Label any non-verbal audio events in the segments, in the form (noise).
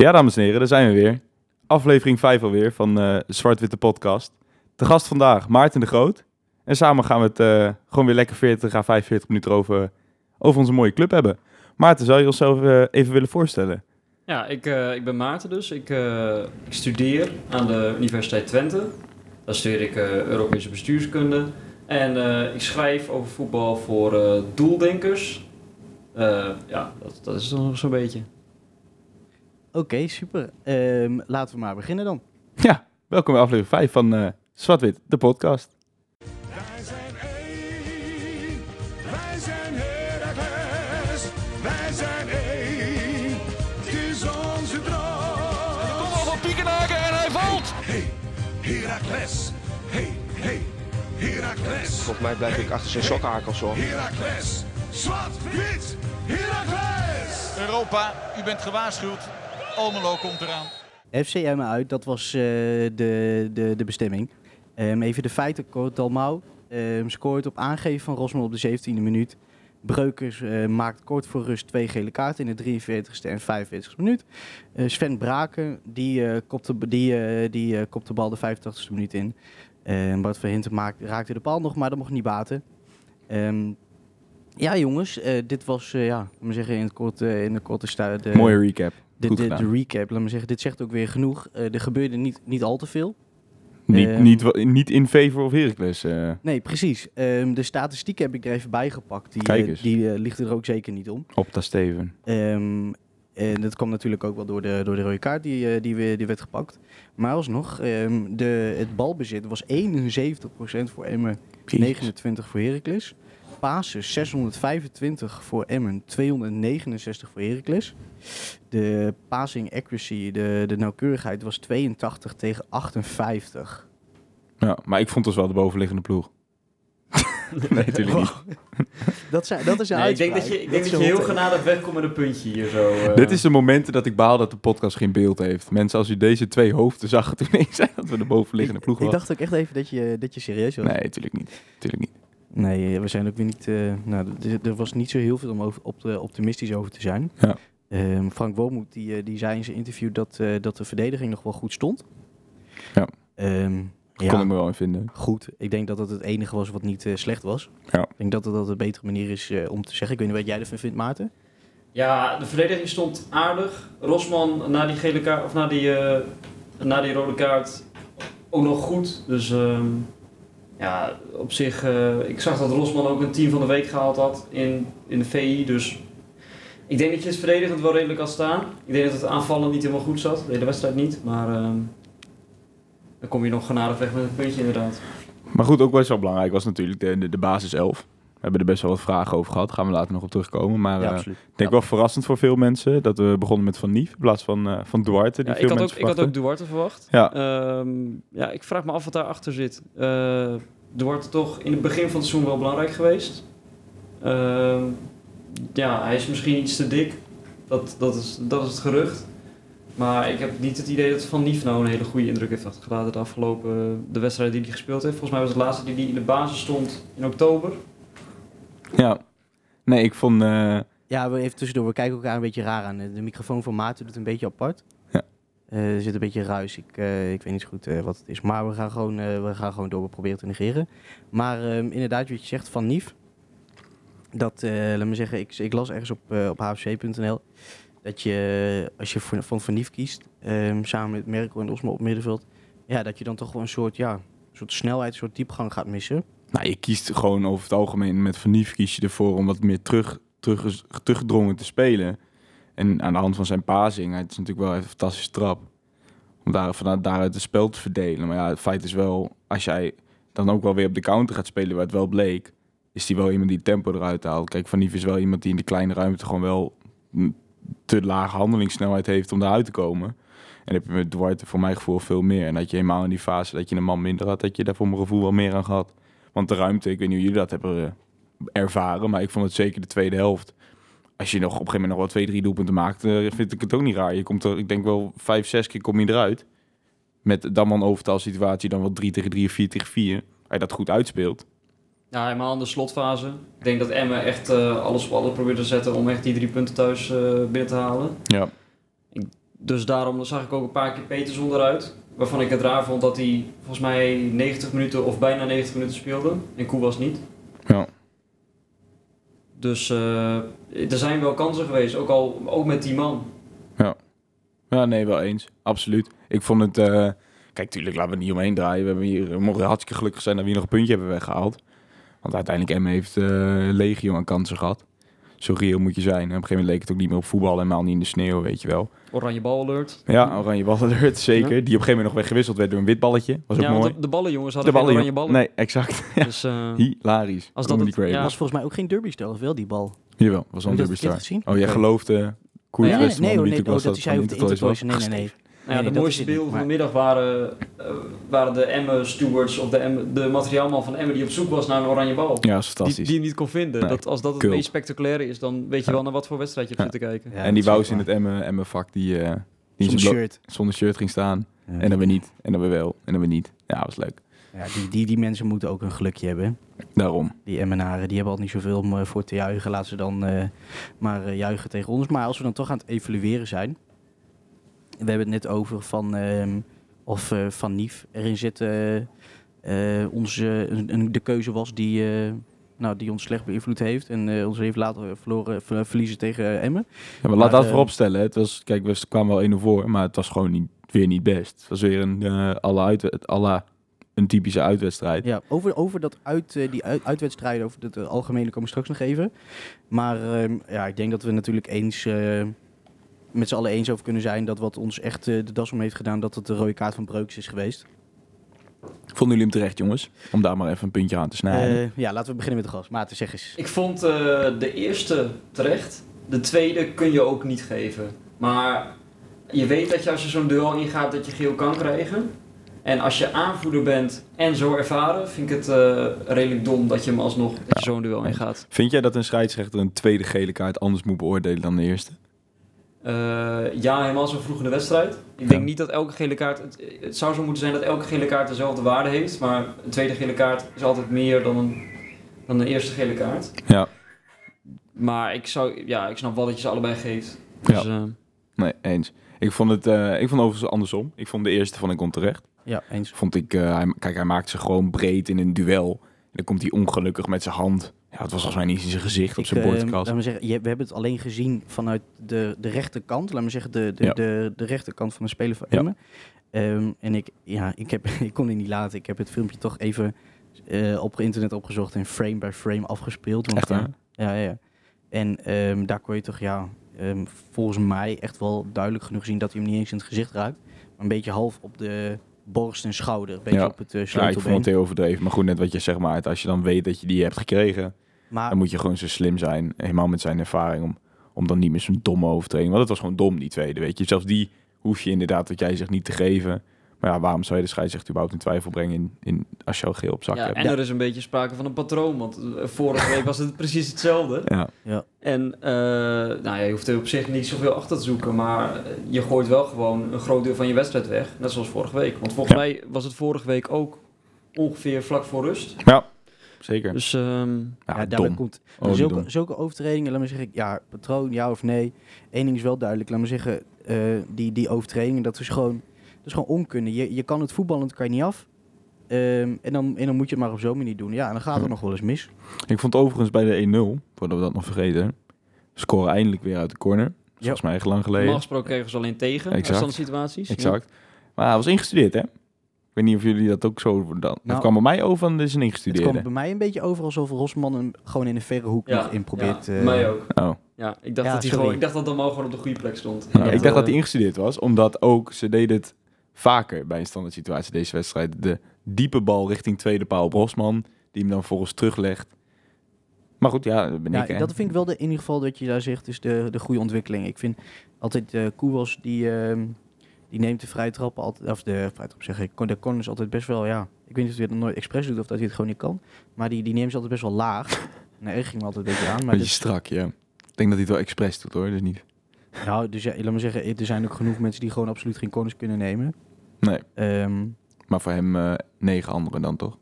Ja, dames en heren, daar zijn we weer. Aflevering 5 alweer van eh Zwart-Witte Podcast. De gast vandaag, Maarten de Groot. En samen gaan we het eh, gewoon weer lekker 40 à 45 minuten over, over onze mooie club hebben. Maarten, zou je onszelf eh, even willen voorstellen? Ja, ik, ik ben Maarten dus. Ik, ik studeer aan de Universiteit Twente. Daar studeer ik Europese bestuurskunde. En ik schrijf over voetbal voor doeldenkers. Ja, dat, dat is het nog zo'n beetje. Oké, super. Ehm, laten we maar beginnen dan. Ja, welkom bij aflevering 5 van eh Zwart-Wit, de podcast. Wij zijn één, wij zijn Heracles, wij zijn één, het is onze droom. Kom al van Piekenhaken en hij valt. Hey, Heracles, hey, hey, Heracles, Volgens mij blijf ik achter zijn sokhakels hoor. Heracles, zwart, wit, Heracles. Europa, u bent gewaarschuwd. Almelo komt eraan. FC Emmen uit, dat was eh, de, de, de bestemming. Ehm, even de feiten kort. Dalmau ehm, scoort op aangeven van Rosman op de 17e minuut. Breukers eh, maakt kort voor rust twee gele kaarten in de 43ste en 45ste minuut. Eh, Sven Braken die, eh kopt, de, die, die kopt de bal de 85ste minuut in. Ehm Bart Verhinten maakt, raakte de paal nog, maar dat mocht niet baten. Ja jongens, eh, dit was eh, ja, laat me zeggen in het korte, in de korte Mooie recap. de, Goed de, de recap, laat me zeggen, dit zegt ook weer genoeg. Eh, er gebeurde niet, niet al te veel. Niet, Ehm, niet, niet in favor of Heracles. Nee, precies. Ehm, de statistiek heb ik er even bij gepakt. Die, Kijk eens. die ligt er ook zeker niet om. op dat Steven. Ehm, en dat kwam natuurlijk ook wel door de, door de rode kaart die, die, we- die werd gepakt. Maar alsnog, de, het balbezit was 71% voor Emmen, 29 voor Heracles. Passes 625 voor Emmen, 269 voor Heracles. De passing accuracy, de, de nauwkeurigheid was 82 tegen 58. Ja, maar ik vond ons wel de bovenliggende ploeg. (laughs) nee, natuurlijk niet. (laughs) Dat, zijn, dat is een Nee, ik denk dat je, ik denk dat je heel genadig wegkomt met een puntje hier zo. eh. Dit is de momenten dat ik baal dat de podcast geen beeld heeft. Mensen, als u deze twee hoofden zag, toen ineens zei dat we de bovenliggende ploeg Ik was. dacht ook echt even dat je, dat je serieus was. Nee, natuurlijk niet. Tuurlijk niet. Nee, eh, we zijn ook weer niet. eh, nou, er was niet zo heel veel om over, op de, optimistisch over te zijn. Ja. Ehm, Frank Wormoed die, eh, die zei in zijn interview dat, eh, dat de verdediging nog wel goed stond. Ja. Ehm, Kon ja, ik me wel in vinden. goed. Ik denk dat dat het enige was wat niet eh, slecht was. Ja. Ik denk dat dat, dat een betere manier is eh, om te zeggen. Ik weet niet wat jij ervan vindt, Maarten. Ja, de verdediging stond aardig. Rosman na die gele kaart, of na die, eh, na die rode kaart ook nog goed. Dus ehm, ja, op zich, eh, ik zag dat Rosman ook een team van de week gehaald had in, in de VI. Dus ik denk dat je het verdedigend wel redelijk kan staan. Ik denk dat het aanvallen niet helemaal goed zat, de hele wedstrijd niet. Maar ehm, dan kom je nog genadig weg met een puntje inderdaad. Maar goed, ook best wel belangrijk was natuurlijk de, de, de basis 11. We hebben er best wel wat vragen over gehad. Gaan we later nog op terugkomen. Maar eh, absoluut. ik denk wel verrassend voor veel mensen dat we begonnen met Van Nief in plaats van, eh, van Duarte. Die Ja, veel ik, had ook, ik had ook. Duarte verwacht. Ja. Ehm, ja, ik vraag me af wat daarachter zit. Eh Duarte toch in het begin van het seizoen wel belangrijk geweest. Ehm, ja, hij is misschien iets te dik. Dat, dat, is, dat is het gerucht. Maar ik heb niet het idee dat Van Nief nou een hele goede indruk heeft achtergelaten de afgelopen de wedstrijden die hij gespeeld heeft. Volgens mij was het laatste die hij in de basis stond in oktober. Ja. Nee, ik vond... eh, Ja, we even tussendoor. We kijken elkaar een beetje raar aan. De microfoon van Maarten doet een beetje apart. Ja. Eh, er zit een beetje ruis. Ik, eh, ik weet niet goed wat het is. Maar we gaan gewoon, we gaan gewoon door. We proberen te negeren. Maar ehm, inderdaad, wat je zegt van Nief. Dat, laat me zeggen, ik, ik las ergens op, op hfc.nl. Dat je, als je voor, van Van Nief kiest, ehm, samen met Merkel en Osmo op middenveld. Ja, dat je dan toch wel een soort, ja, een soort snelheid, een soort diepgang gaat missen. Nou, je kiest gewoon over het algemeen met Van Nief kies je ervoor om wat meer terug, terug, teruggedrongen te spelen. En aan de hand van zijn passing, het is natuurlijk wel een fantastische trap. Om daar, vanuit daaruit het spel te verdelen. Maar ja, het feit is wel, als jij dan ook wel weer op de counter gaat spelen, waar het wel bleek, is die wel iemand die tempo eruit haalt. Kijk, Van Nief is wel iemand die in de kleine ruimte gewoon wel te lage handelingssnelheid heeft om eruit te komen. En heb je met Duarte voor mijn gevoel veel meer. En dat je helemaal in die fase dat je een man minder had, dat je daar voor mijn gevoel wel meer aan gehad. Want de ruimte, ik weet niet hoe jullie dat hebben eh, ervaren, maar ik vond het zeker de tweede helft. Als je nog op een gegeven moment nog wel twee, drie doelpunten maakt, eh, vind ik het ook niet raar. Je komt er, ik denk wel vijf, zes keer kom je eruit. Met dan een overtal situatie, dan wel 3 tegen 3 of 4 tegen 4. Als je dat goed uitspeelt. Ja, helemaal in de slotfase. Ik denk dat Emmen echt eh, alles op alles probeert te zetten om echt die drie punten thuis binnen te halen. Ja. dus daarom zag ik ook een paar keer Peters onderuit. Waarvan ik het raar vond dat hij volgens mij 90 minuten of bijna 90 minuten speelde. En Koe was niet. Ja. Dus eh, er zijn wel kansen geweest, ook al ook met die man. Ja, nee, wel eens. Absoluut. Ik vond het... eh, kijk, tuurlijk, laten we er niet omheen draaien. We, hebben hier, we mogen hartstikke gelukkig zijn dat we hier nog een puntje hebben weggehaald. Want uiteindelijk Emmen heeft eh legio aan kansen gehad. Zo reëel moet je zijn. En op een gegeven moment leek het ook niet meer op voetbal. Helemaal niet in de sneeuw, weet je wel. Oranje bal alert. Ja, oranje ballen alert, (laughs) zeker. Die op een gegeven moment nog weggewisseld werd door een wit balletje. Was ook Ja, mooi. want de, de ballenjongens De hadden geen ballen, oranje ballen. Nee, exact. (laughs) Ja. Dus, eh, Hilarisch. Als dat het- ja. was volgens mij ook geen derby-stel, of wel, die bal? Jawel, was wel een Heb je dat derby verkeerd star. gezien? Oh, jij geloofde... Nee, nee, nee, nee, over de Intertoys Intertoys. Nee, nee, nee. Ja, Nee, de dat mooiste beelden van de middag waren, eh, waren de Emmen stewards of de, Emmen, de materiaalman van Emmen die op zoek was naar een oranje bal. Ja, dat is Die, fantastisch. die hem niet kon vinden. Nee, Dat, als dat het meest spectaculaire is, dan weet je Ja. wel naar wat voor wedstrijd je hebt Ja. zitten kijken. Ja, en die dat wou is in het. Emmen, Emmen vak die, eh die Zonder shirt. zonder shirt ging staan. Ja. En dan weer niet. En dan weer wel. En dan weer niet. Ja, was leuk. Ja, die, die, die mensen moeten ook een gelukje hebben. Daarom. Die Emmenaren, die hebben al niet zoveel om eh, voor te juichen. Laten ze dan eh, maar eh, juichen tegen ons. Maar als we dan toch aan het evalueren zijn. We hebben het net over van ehm, of eh, Van Nief erin zit. eh, onze, de keuze was die, eh, nou, die ons slecht beïnvloed heeft. En ons heeft laten verloren, ver- verliezen tegen Emmen. Ja, maar laat Maar, dat eh, voorop stellen. Het was, kijk, we kwamen wel 1-0 voor, maar het was gewoon niet, weer niet best. Het was weer een, alle uit, alle, een typische uitwedstrijd. Ja, over, over dat uit, die uit, uitwedstrijden, over het algemene komen we straks nog even. Maar ehm, ja, ik denk dat we natuurlijk eens met z'n allen eens over kunnen zijn dat wat ons echt eh, de das om heeft gedaan, dat het de rode kaart van Breukers is geweest. Vonden jullie hem terecht, jongens? Om daar maar even een puntje aan te snijden. Eh, ja, laten we beginnen met de gas. Maarten, zeg eens. Ik vond eh, de eerste terecht. De tweede kun je ook niet geven. Maar je weet dat je als je zo'n duel ingaat dat je geel kan krijgen. En als je aanvoerder bent en zo ervaren, vind ik het eh, redelijk dom dat je hem alsnog zo'n duel ingaat. Vind jij dat een scheidsrechter een tweede gele kaart anders moet beoordelen dan de eerste? Eh, ja, helemaal zo vroeg in de wedstrijd. Ik Ja. denk niet dat elke gele kaart. Het, het zou zo moeten zijn dat elke gele kaart dezelfde waarde heeft. Maar een tweede gele kaart is altijd meer dan een, dan een eerste gele kaart. Ja. Maar ik, zou, ja, ik snap wel dat je ze allebei geeft. Ja. Dus, eh, Nee, eens. Ik vond het eh, ik vond overigens andersom. Ik vond de eerste vond ik onterecht. Ja, eens. Vond ik, eh, hij, kijk, hij maakt ze gewoon breed in een duel. En dan komt hij ongelukkig met zijn hand. Ja, het was volgens mij niet in zijn gezicht op zijn eh, boordkast. laat me zeggen, je, we hebben het alleen gezien vanuit de, de rechterkant. Laat me zeggen, de, de, Ja. de, de rechterkant van de speler van. Emmen. Ehm, en ik, ja, ik, heb, (laughs) ik kon het niet laten. Ik heb het filmpje toch even eh, op internet opgezocht en frame by frame afgespeeld. Want, Echt eh, ja, ja, ja. En ehm, daar kon je toch, ja, ehm, volgens mij echt wel duidelijk genoeg zien dat hij hem niet eens in het gezicht raakt. Maar een beetje half op de borst en schouder. Een beetje Ja. op het uh, Ja, ik vond het heel overdreven. Maar goed, net wat je zegt, maar als je dan weet dat je die hebt gekregen, maar dan moet je gewoon zo slim zijn. Helemaal met zijn ervaring om, om dan niet meer zo'n domme overtreding. Want het was gewoon dom, die tweede, weet je. Zelfs die hoef je inderdaad, wat jij zegt, niet te geven. Maar ja, waarom zou je de scheidsrechter überhaupt in twijfel brengen in, in, als je al geel op zak ja, hebt? en er is een beetje sprake van een patroon. Want eh, vorige week was het precies hetzelfde. Ja, En uh, nou ja, je hoeft er op zich niet zoveel achter te zoeken. Maar eh, je gooit wel gewoon een groot deel van je wedstrijd weg. Net zoals vorige week. Want volgens Ja. mij was het vorige week ook ongeveer vlak voor rust. zeker. Dus ehm, Ja, ja, daarbij komt Oh, zulke, zulke overtredingen, laat me zeggen, ja, patroon, ja of nee. Eén ding is wel duidelijk, laat me zeggen, eh, die, die overtredingen, dat is gewoon, is gewoon onkunde. Je, je kan het voetballend kan je niet af. Ehm, en, dan, en dan moet je het maar op zo'n manier doen. Ja, en dan gaat het Ja. nog wel eens mis. Ik vond overigens bij de 1-0, voordat we dat nog vergeten, scoren eindelijk weer uit de corner. Volgens mij echt lang geleden. normaal gesproken kregen ze alleen tegen. Exact. Situaties. Exact. Maar hij was ingestudeerd, hè? Ik weet niet of jullie dat ook zo... Dan, dat Nou, kwam bij mij over van dit is een Het ingestudeerde. kwam bij mij een beetje over alsof Rosman hem gewoon in een verre hoek Ja, nog in probeert. ja, eh, mij ook. Oh. Ja, ik dacht, Ja, dat hij gewoon, ik dacht dat Damal gewoon op de goede plek stond. Nou, Ja, ik dacht dat hij eh, ingestudeerd was, omdat ook ze deden het vaker bij een standaard situatie deze wedstrijd. De diepe bal richting tweede paal op Rosman, die hem dan volgens teruglegt. Maar goed, ja, dat ben Ja, ik. dat vind ik wel de, in ieder geval dat je daar zegt, is de, de goede ontwikkeling. Ik vind altijd uh, Koewas, die, ehm, die neemt de vrije trappen altijd, of de vrije trap zeg ik, de corners altijd best wel, ja, ik weet niet of hij het nooit expres doet of dat hij het gewoon niet kan, maar die, die neemt ze altijd best wel laag. (laughs) Nee, ik ging me altijd een beetje aan, maar Beetje dit, strak, ja. Ik denk dat hij het wel expres doet, hoor. Dus niet... nou, dus ja, laat me zeggen, er zijn ook genoeg mensen die gewoon absoluut geen corners kunnen nemen. Nee, Ehm, maar voor hem eh, negen anderen dan toch?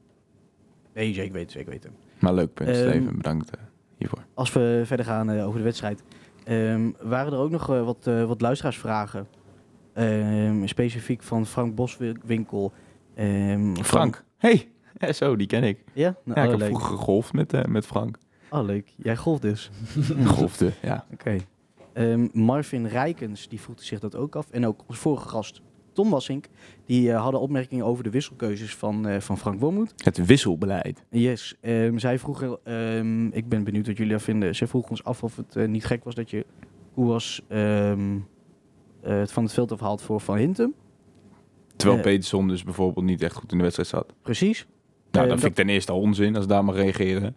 nee, zeker weten, zeker weten. Maar leuk punt, Ehm, Steven. Bedankt eh, hiervoor. Als we verder gaan eh, over de wedstrijd, ehm, waren er ook nog wat, wat luisteraarsvragen specifiek van Frank Boswinkel. Van- Frank. Hey, (laughs) ja, zo, die ken ik. Ja? Nou, Ja, ik oh, heb leuk. vroeger gegolfd met, met Frank. Oh, leuk. Jij golft dus. (laughs) Golfde, ja. Oké. Marvin Rijkens, die vroeg zich dat ook af. En ook onze vorige gast, Tom Wassink. Die eh, hadden opmerkingen over de wisselkeuzes van, eh, van Frank Wormoed. Het wisselbeleid. Yes, ehm, zij vroegen, ehm, ik ben benieuwd wat jullie daar vinden. Zij vroegen ons af of het eh, niet gek was dat je Koewas ehm, eh, het van het veld afhaalt voor Van Hintem. Terwijl. Peterson dus bijvoorbeeld niet echt goed in de wedstrijd zat. Precies. Nou, dat vind ik ten eerste al onzin als daar maar reageren.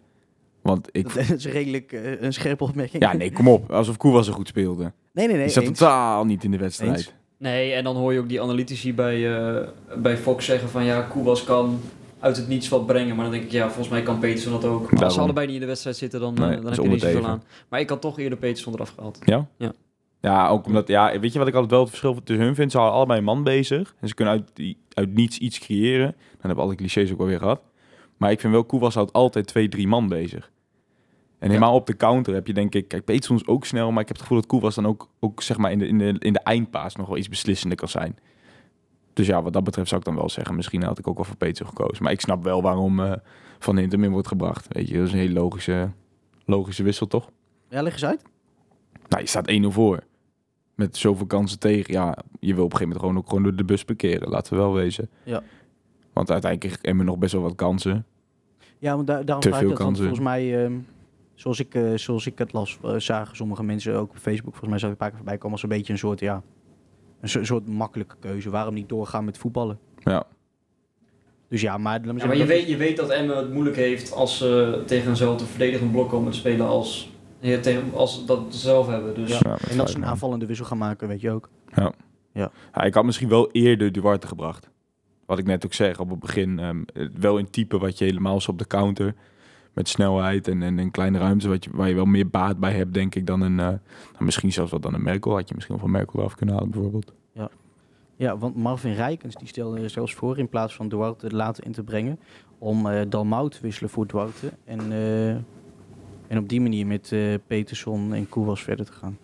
Want ik... (laughs) Dat is redelijk een scherpe opmerking. Ja, nee, kom op. Alsof Koewas er goed speelde. Nee, nee, nee. Die zat eens. totaal niet in de wedstrijd. Eens. Nee, en dan hoor je ook die analytici bij, eh, bij Fox zeggen van ja, Koewas kan uit het niets wat brengen. Maar dan denk ik, ja, volgens mij kan Peterson dat ook. Maar als ze allebei niet in de wedstrijd zitten, dan, eh, Nee, dan heb je niet zoveel aan. Maar ik had toch eerder Peterson eraf gehaald. Ja? Ja. Ja, ook omdat, ja, weet je wat ik altijd wel het verschil tussen hun vind? Ze houden allebei een man bezig. En ze kunnen uit, die, uit niets iets creëren. Dan hebben alle clichés ook alweer gehad. Maar ik vind wel, Koewas houdt altijd twee, drie man bezig. En helemaal op de counter heb je denk ik... Kijk, Peterson is ook snel, maar ik heb het gevoel dat Koewas dan ook, ook zeg maar in de, in, de, in de eindpaas nog wel iets beslissender kan zijn. Dus ja, wat dat betreft zou ik dan wel zeggen, misschien had ik ook wel voor Peterson gekozen. Maar ik snap wel waarom eh, Van Hintem in wordt gebracht. Weet je, dat is een hele logische, logische wissel, toch? Ja, leg eens uit. Nou, je staat 1-0 voor. Met zoveel kansen tegen. Ja, je wil op een gegeven moment gewoon ook gewoon door de bus parkeren. Laten we wel wezen. Ja. Want uiteindelijk hebben we nog best wel wat kansen. Ja, want daar daarom Te veel kansen. volgens mij, ehm, zoals, ik, eh, zoals ik het las, eh, zagen sommige mensen ook op Facebook, volgens mij zag ik een paar keer voorbij komen als een beetje een soort, ja, een so- soort makkelijke keuze. Waarom niet doorgaan met voetballen? Ja. Dus ja, maar, laat me Ja, zeggen, maar je weet, je weet dat Emmen het moeilijk heeft als ze tegen eenzelfde verdedigend blok komen te spelen als, ja, tegen, als dat ze zelf hebben. Dus Ja. Ja, En dat ze een aanvallende wissel gaan maken, weet je ook. Ja, ik had misschien wel eerder Duarte gebracht. Wat ik net ook zeg op het begin. ehm, wel in type wat je helemaal zo op de counter. Met snelheid en, en een kleine ruimte. Wat je, waar je wel meer baat bij hebt, denk ik, dan een... eh, misschien zelfs wat dan een Merkel. Had je misschien wel van Merkel eraf kunnen halen, bijvoorbeeld. Ja, want Marvin Rijkens die stelde er zelfs voor in plaats van Duarte later in te brengen om eh Dalmau te wisselen voor Duarte en, eh, en op die manier met eh, Peterson en Koewas verder te gaan.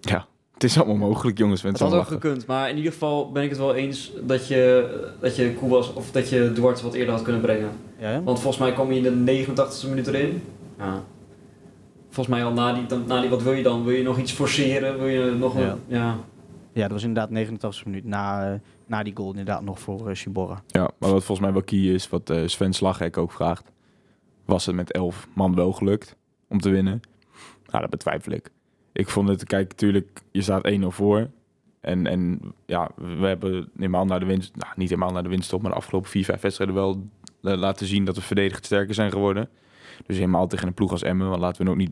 Ja, het is allemaal mogelijk, jongens. Het had ook lachen. gekund. Maar in ieder geval ben ik het wel eens dat je, dat je Koewas of dat je Duarte wat eerder had kunnen brengen. Ja, hè? Want volgens mij kwam hij in de 89e minuut erin. Ja. Volgens mij al na die, dan- na die, wat wil je dan? Wil je nog iets forceren? Wil je nog een, Ja. ja. ja, dat was inderdaad 89 minuten na, eh, na die goal inderdaad nog voor uh, Shibora. Ja, maar wat volgens mij wel key is, wat eh, Sven Slaghek ook vraagt, was het met elf man wel gelukt om te winnen? Nou, dat betwijfel ik. Ik vond het, kijk, natuurlijk, je staat 1-0 voor. En, en ja, we hebben helemaal naar de winst, nou niet helemaal naar de winst op, maar de afgelopen 4, 5 wedstrijden wel eh, laten zien dat we verdedigend sterker zijn geworden. Dus helemaal tegen een ploeg als Emmen, want laten we ook niet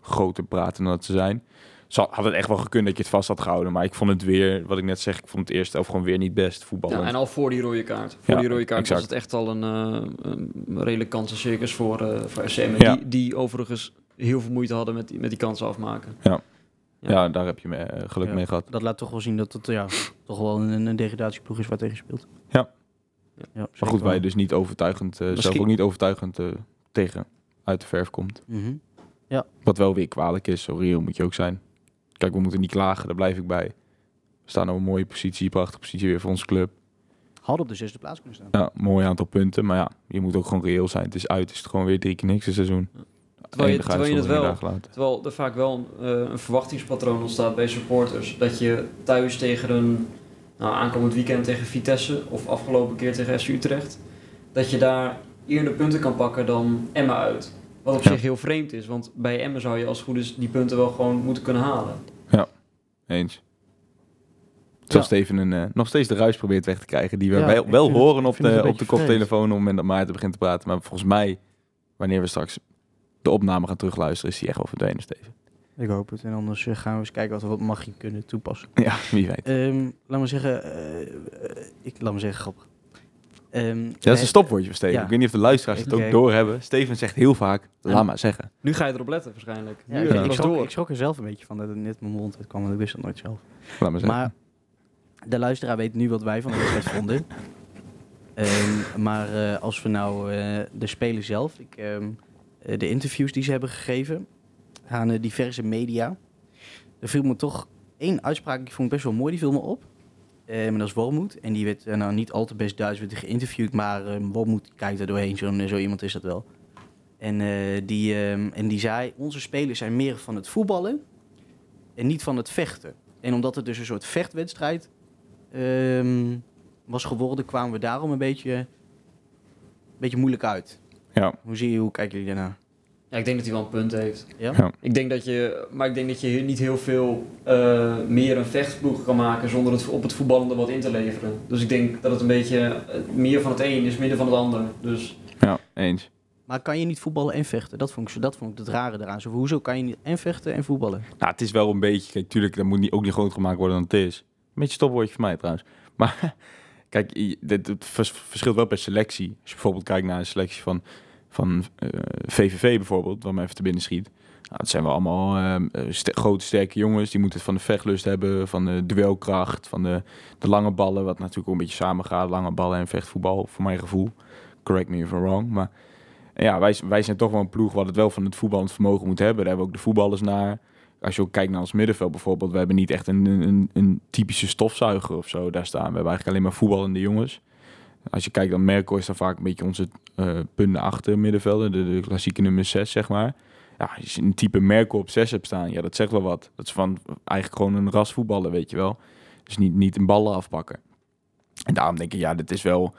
groter praten dan dat ze zijn. Zal- Had het echt wel gekund dat je het vast had gehouden, maar ik vond het weer, wat ik net zeg, ik vond het eerste elf gewoon weer niet best voetballen. ja. En al voor die rode kaart. Voor Ja, die rode kaart exact. was het echt al een, eh, een redelijk kansencircus voor, eh voor. Ja. Die, die overigens heel veel moeite hadden met die, met die kansen afmaken. Ja, daar heb je me, eh, geluk Ja. mee gehad. Dat laat toch wel zien dat het ja, toch wel een, een degradatieploeg is waar tegen speelt. Ja. ja Maar goed, wij dus niet overtuigend, eh zelf ook niet overtuigend eh, tegen uit de verf komt. Mhm. Wat wel weer kwalijk is, zo reëel moet je ook zijn. Kijk, we moeten niet klagen, daar blijf ik bij. We staan op een mooie positie, prachtige positie weer voor onze club. Hadden op de zesde plaats kunnen staan. Ja, mooi aantal punten, maar ja, je moet ook gewoon reëel zijn. Het is uit, is het gewoon weer drie keer niks een seizoen. Terwijl je, Enige terwijl je het uitzondering wel, terwijl er vaak wel een, eh, een verwachtingspatroon ontstaat bij supporters. Dat je thuis tegen een nou, aankomend weekend tegen Vitesse of afgelopen keer tegen FC Utrecht, dat je daar eerder punten kan pakken dan Emma uit. Wat op Ja. zich heel vreemd is, want bij Emma zou je als het goed is die punten wel gewoon moeten kunnen halen. Eens. Terwijl Ja. Steven een, eh, nog steeds de ruis probeert weg te krijgen. Die we Ja, wel, wel horen op de, op de koptelefoon op het moment dat Maarten begint te praten. Maar volgens mij, wanneer we straks de opname gaan terugluisteren, is die echt wel verdwenen, Steven. Ik hoop het. En anders eh, gaan we eens kijken wat we wat magie kunnen toepassen. (laughs) Ja, wie weet. Ehm, laat me zeggen, eh, eh, ik laat me zeggen grappig. Ehm, Ja, dat is een stopwoordje voor Steven. Ja. Ik weet niet of de luisteraars het ook doorhebben. Steven zegt heel vaak, laat Ja. maar zeggen. Nu ga je erop letten waarschijnlijk. Ja, nu ik, schrok, ik schrok er zelf een beetje van dat het net mijn mond uitkwam, want ik wist dat nooit zelf. Laat maar zeggen. Maar de luisteraar weet nu wat wij van de wedstrijd vonden. (laughs) Ehm, maar eh, als we nou eh, de spelen zelf, ik, ehm, eh, de interviews die ze hebben gegeven aan eh, diverse media, er viel me toch één uitspraak, die vond ik best wel mooi, die viel me op. Eh, dat is Wormoed. En die werd, eh, nou niet al te best Duits werd geïnterviewd, maar eh Wormoed kijkt er doorheen. Zo, zo iemand is dat wel. En, eh, die, ehm, en die zei, onze spelers zijn meer van het voetballen en niet van het vechten. En omdat het dus een soort vechtwedstrijd ehm, was geworden, kwamen we daarom een beetje, een beetje moeilijk uit. Ja. Hoe, zie je, hoe kijken jullie daarnaar? Ja, ik denk dat hij wel een punt heeft. Ja? Ja. Ik denk dat je, maar ik denk dat je hier niet heel veel eh, meer een vechtploeg kan maken zonder het op het voetballende wat in te leveren. Dus ik denk dat het een beetje eh, meer van het een is, minder van het ander. Dus Ja, eens. Maar kan je niet voetballen en vechten? Dat vond ik, zo- dat vond ik het rare eraan. Zo, hoezo kan je niet en vechten en voetballen? Nou, het is wel een beetje... Kijk, tuurlijk, dat moet niet, ook niet groot gemaakt worden dan het is. Een beetje stopwoordje voor mij trouwens. Maar (laughs) kijk, dit, het vers- verschilt wel per selectie. Als je bijvoorbeeld kijkt naar een selectie van, van eh, VVV bijvoorbeeld, wat me even te binnen schiet. Nou, het zijn wel allemaal ehm, eh, grote, sterke jongens. Die moeten het van de vechtlust hebben, van de duelkracht, van de, de lange ballen. Wat natuurlijk ook een beetje samengaat. Lange ballen en vechtvoetbal, voor mijn gevoel. Correct me if I'm wrong. Maar ja, wij, wij zijn toch wel een ploeg wat het wel van het voetballend vermogen moet hebben. Daar hebben we ook de voetballers naar. Als je ook kijkt naar ons middenveld bijvoorbeeld. We hebben niet echt een, een, een typische stofzuiger of zo daar staan. We hebben eigenlijk alleen maar voetballende jongens. Als je kijkt dan Merkel is dan vaak een beetje onze eh punten achter middenvelder. De, de klassieke nummer 6 zeg maar. Ja, als je een type Merkel op 6 hebt staan. Ja, dat zegt wel wat. Dat is van eigenlijk gewoon een ras voetballen, weet je wel. Dus niet, niet een ballen afpakken. En daarom denk ik, ja, dit is wel...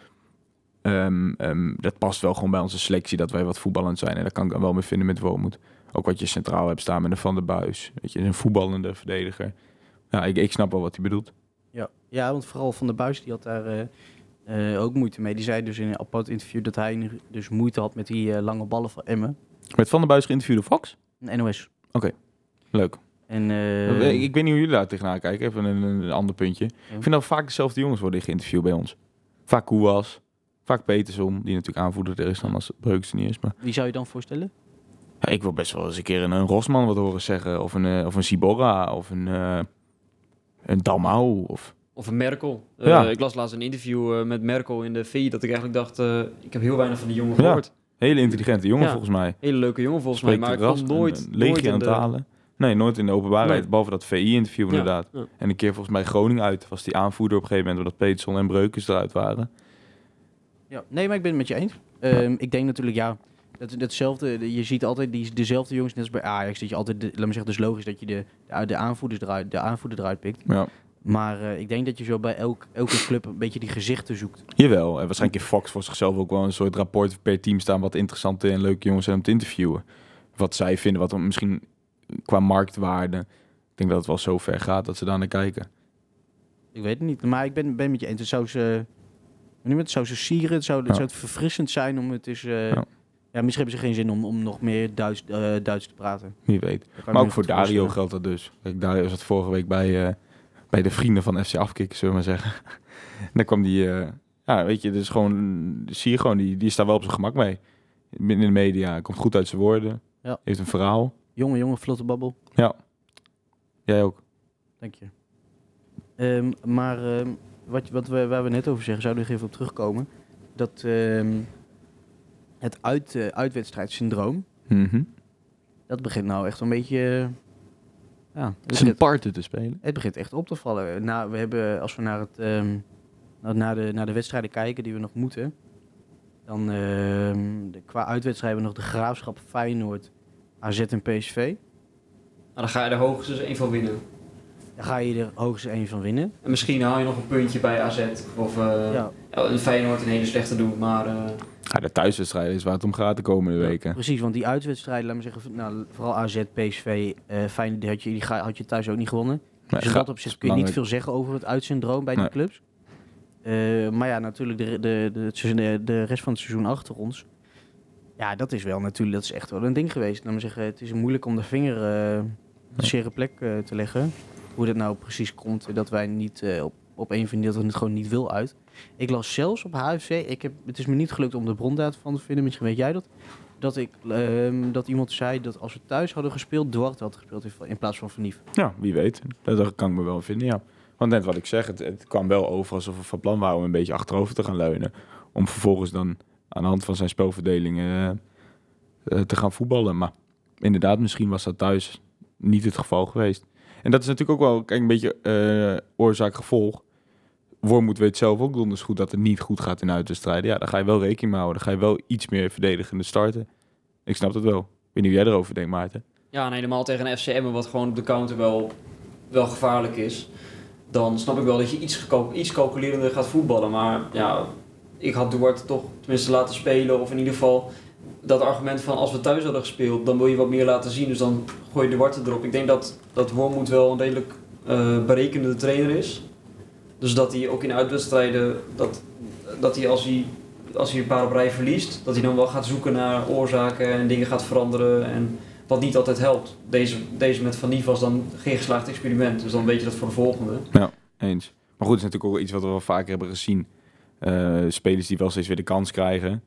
ehm, ehm, dat past wel gewoon bij onze selectie dat wij wat voetballend zijn. En daar kan ik dan wel mee vinden met Wormoed. Ook wat je centraal hebt staan met een Van der Buis. Weet je, een voetballende verdediger. Ja, ik, ik snap wel wat hij bedoelt. Ja, ja want vooral Van der Buis die had daar eh, eh, ook moeite mee. Die zei dus in een apart interview dat hij dus moeite had met die eh, lange ballen van Emmen. Met Van der Buis geïnterviewd door Fox? Een NOS. Leuk. En, ik, weet niet hoe jullie daar tegenaan kijken. Even een, een ander puntje. Ik vind dat vaak dezelfde jongens worden geïnterviewd bij ons. Vaak Koewas. Vaak Peterson, die natuurlijk aanvoerder er is dan als Breukers er niet is. Maar Wie zou je dan voorstellen? Ja, ik wil best wel eens een keer een, een Rosman wat horen zeggen. Of een, eh, of een Sibora. Of een, eh een Dalmau. Of... Of een Merkel. Eh, Ja. Ik las laatst een interview eh, met Merkel in de VI dat ik eigenlijk dacht, eh, ik heb heel weinig van die jongen Ja. gehoord. Hele intelligente jongen Ja. volgens mij. Hele leuke jongen volgens Spreekt mij, maar ik kom nooit, nooit in aan de... het halen. Nee, nooit in de openbaarheid. Nee. Behalve dat VI-interview inderdaad. ja. En een keer volgens mij Groningen uit. Was die aanvoerder op een gegeven moment. Omdat Peterson en Breukers eruit waren. Ja. Nee, maar ik ben het met je eens. Ehm, Ik denk natuurlijk, ja, dat, datzelfde, je ziet altijd die, dezelfde jongens, net als bij Ajax, dat je altijd, de, laat me zeggen, dus logisch dat je de, de, de, aanvoerders eruit, de aanvoerder eruit pikt. Ja. Maar eh, ik denk dat je zo bij elk, elke club een beetje die gezichten zoekt. Jawel, en waarschijnlijk in Fox voor zichzelf ook wel een soort rapport per team staan wat interessante en leuke jongens zijn om te interviewen. Wat zij vinden, wat misschien qua marktwaarde. Ik denk dat het wel zo ver gaat dat ze daar naar kijken. Ik weet het niet, maar ik ben, ben met je eens. Het zou ze, het, zou ze sieren, het zou, het Ja. zou het verfrissend zijn om het eens... eh, Ja. Ja. misschien hebben ze geen zin om, om nog meer Duits, eh, Duits te praten. Wie weet. Maar ook voor Dario voorstellen. geldt dat dus. Kijk, Dario zat vorige week bij, eh, bij de vrienden van FC Afkikken, zullen we maar zeggen. (laughs) en dan kwam die, eh, ja, weet je, dus gewoon, zie je gewoon, die, die is daar wel op zijn gemak mee. Binnen in de media, komt goed uit zijn woorden. Ja. Heeft een verhaal. Jonge, jonge, vlotte babbel. Ja. Jij ook. Dank je. Ehm, maar ehm, wat, wat we, waar we net over zeggen, zouden we er even op terugkomen. Dat ehm, het uit, eh, uitwedstrijdsyndroom, Mhm. dat begint nou echt een beetje... eh, ja, het Zijn begint, parten te spelen. het begint echt op te vallen. Nou, we hebben, als we naar, het, ehm, naar, naar de, naar de wedstrijden kijken die we nog moeten... Dan ehm, de, qua uitwedstrijd hebben we nog de Graafschap, Feyenoord, AZ en PSV. Nou, dan ga je er hoogstens één van winnen. Daar ga je er hoogstens één van winnen. En misschien haal je nog een puntje bij AZ. Of eh Ja, ja, een Feyenoord een hele slechte doen, maar... eh, Ja, de thuiswedstrijd is waar het om gaat de komende weken. Precies, want die uitwedstrijden, laat me zeggen, nou, vooral AZ, PSV, eh fijn, die had je, die had je thuis ook niet gewonnen. Nee, dus dat opzicht kun je niet veel zeggen over het uitsyndroom bij die Nee. clubs. Eh, maar ja, natuurlijk de, de, de, het seizoen- de, rest van het seizoen achter ons. Ja, dat is wel natuurlijk, dat is echt wel een ding geweest. Laat me zeggen, het is moeilijk om de vinger eh, op de zere plek eh, te leggen. Hoe dat nou precies komt, dat wij niet eh, op, op een van die dat het gewoon niet wil uit. Ik las zelfs op HFC, ik heb, het is me niet gelukt om de brondata van te vinden, misschien weet jij dat. Dat, ik, ehm, dat iemand zei dat als we thuis hadden gespeeld, Duarte had gespeeld in- plaats van Vernief. Ja, wie weet. Dat kan ik me wel vinden, ja. Want net wat ik zeg, het, het kwam wel over alsof we van plan waren om een beetje achterover te gaan leunen. Om vervolgens dan aan de hand van zijn spelverdelingen eh, eh, te gaan voetballen. Maar inderdaad, misschien was dat thuis niet het geval geweest. En dat is natuurlijk ook wel een beetje eh, oorzaak-gevolg. Wormoed weet zelf ook donders goed dat het niet goed gaat in uitwedstrijden. Ja, dan ga je wel rekening mee houden. Dan ga je wel iets meer verdedigende starten. Ik snap het wel. Ik weet niet hoe jij erover denkt, Maarten. Ja, en helemaal tegen een FCM, wat gewoon op de counter wel, wel gevaarlijk is. Dan snap ik wel dat je iets, iets calculerender gaat voetballen. Maar ja, ik had Duarte toch tenminste laten spelen. Of in ieder geval dat argument van als we thuis hadden gespeeld, dan wil je wat meer laten zien. Dus dan gooi je Duarte erop. Ik denk dat, dat Wormoed wel een redelijk eh berekenende trainer is. Dus dat hij ook in uitwedstrijden, dat, dat hij als hij als hij een paar op rij verliest, dat hij dan wel gaat zoeken naar oorzaken en dingen gaat veranderen. En wat niet altijd helpt. Deze, deze met Van Nief was dan geen geslaagd experiment. Dus dan weet je dat voor de volgende. Eens. Maar goed, het is natuurlijk ook iets wat we wel vaker hebben gezien. Eh, spelers die wel steeds weer de kans krijgen.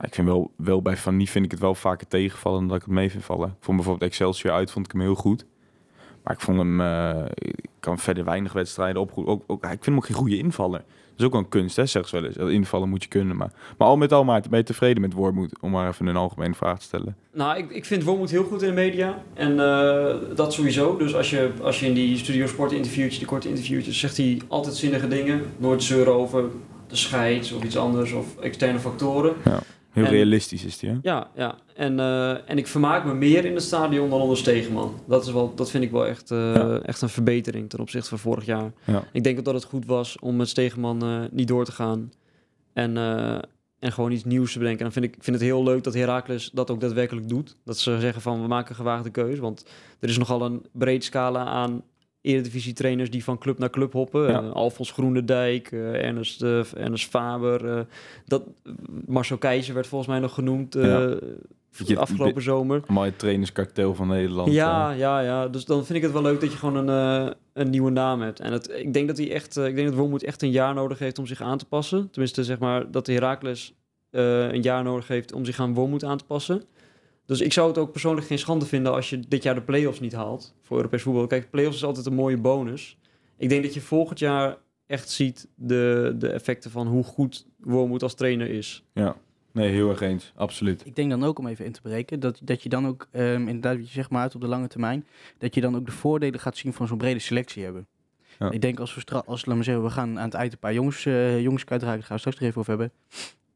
Ik vind wel, wel bij Van Nie vind ik het wel vaker tegenvallen dat ik het mee vind vallen. Ik vond bijvoorbeeld Excelsior uit, vond ik hem heel goed. Maar ik vond hem, eh, ik kan verder weinig wedstrijden op. Ook, ook, ik vind hem ook geen goede invaller. Dat is ook wel een kunst, hè, zeggen ze wel eens. Dat Invallen moet je kunnen. Maar, maar al met al, Maarten, ben je tevreden met Wormoed? Om maar even een algemene vraag te stellen. Nou, ik, ik vind Wormoed heel goed in de media. En eh, dat sowieso. Dus als je, als je in die Studio Sport interviewtjes, die korte interviewtjes, zegt hij altijd zinnige dingen. Nooit zeuren over de scheids of iets anders of externe factoren. Heel En- realistisch is die, hè? Ja, ja. En, eh, en ik vermaak me meer in het stadion dan onder Stegeman. Dat, is wel, dat vind ik wel echt, eh, Ja. echt een verbetering ten opzichte van vorig jaar. Ja. Ik denk ook dat het goed was om met Stegeman eh, niet door te gaan. En, en gewoon iets nieuws te bedenken. En dan vind ik ik vind het heel leuk dat Heracles dat ook daadwerkelijk doet. Dat ze zeggen van we maken een gewaagde keuze. Want er is nogal een breed scala aan eredivisie trainers die van club naar club hoppen. Ja. Eh, Alfons Groenendijk, eh, Ernest, Ernest Faber. eh, dat, Marcel Keizer werd volgens mij nog genoemd Ja. Je- afgelopen zomer. Het trainerskartel van Nederland. Ja, ja, ja. Dus dan vind ik het wel leuk dat je gewoon een, een nieuwe naam hebt. En het, ik denk dat hij echt, ik denk dat Wormoed echt een jaar nodig heeft om zich aan te passen. Tenminste, zeg maar dat de Heracles eh, een jaar nodig heeft om zich aan Wormoed aan te passen. Dus ik zou het ook persoonlijk geen schande vinden als je dit jaar de play-offs niet haalt voor Europees voetbal. Kijk, play-offs is altijd een mooie bonus. Ik denk dat je volgend jaar echt ziet de, de effecten van hoe goed Wormoed als trainer is. ja. Nee, heel erg eens. Absoluut. Ik denk dan ook om even in te breken, dat, dat je dan ook, ehm, inderdaad, je zegt maar uit op de lange termijn, dat je dan ook de voordelen gaat zien van zo'n brede selectie hebben. Ja. Ik denk als we, stra- als, laat maar zeggen, we gaan aan het eind een paar jongens, eh jongens uitdragen, daar gaan we straks nog even over hebben.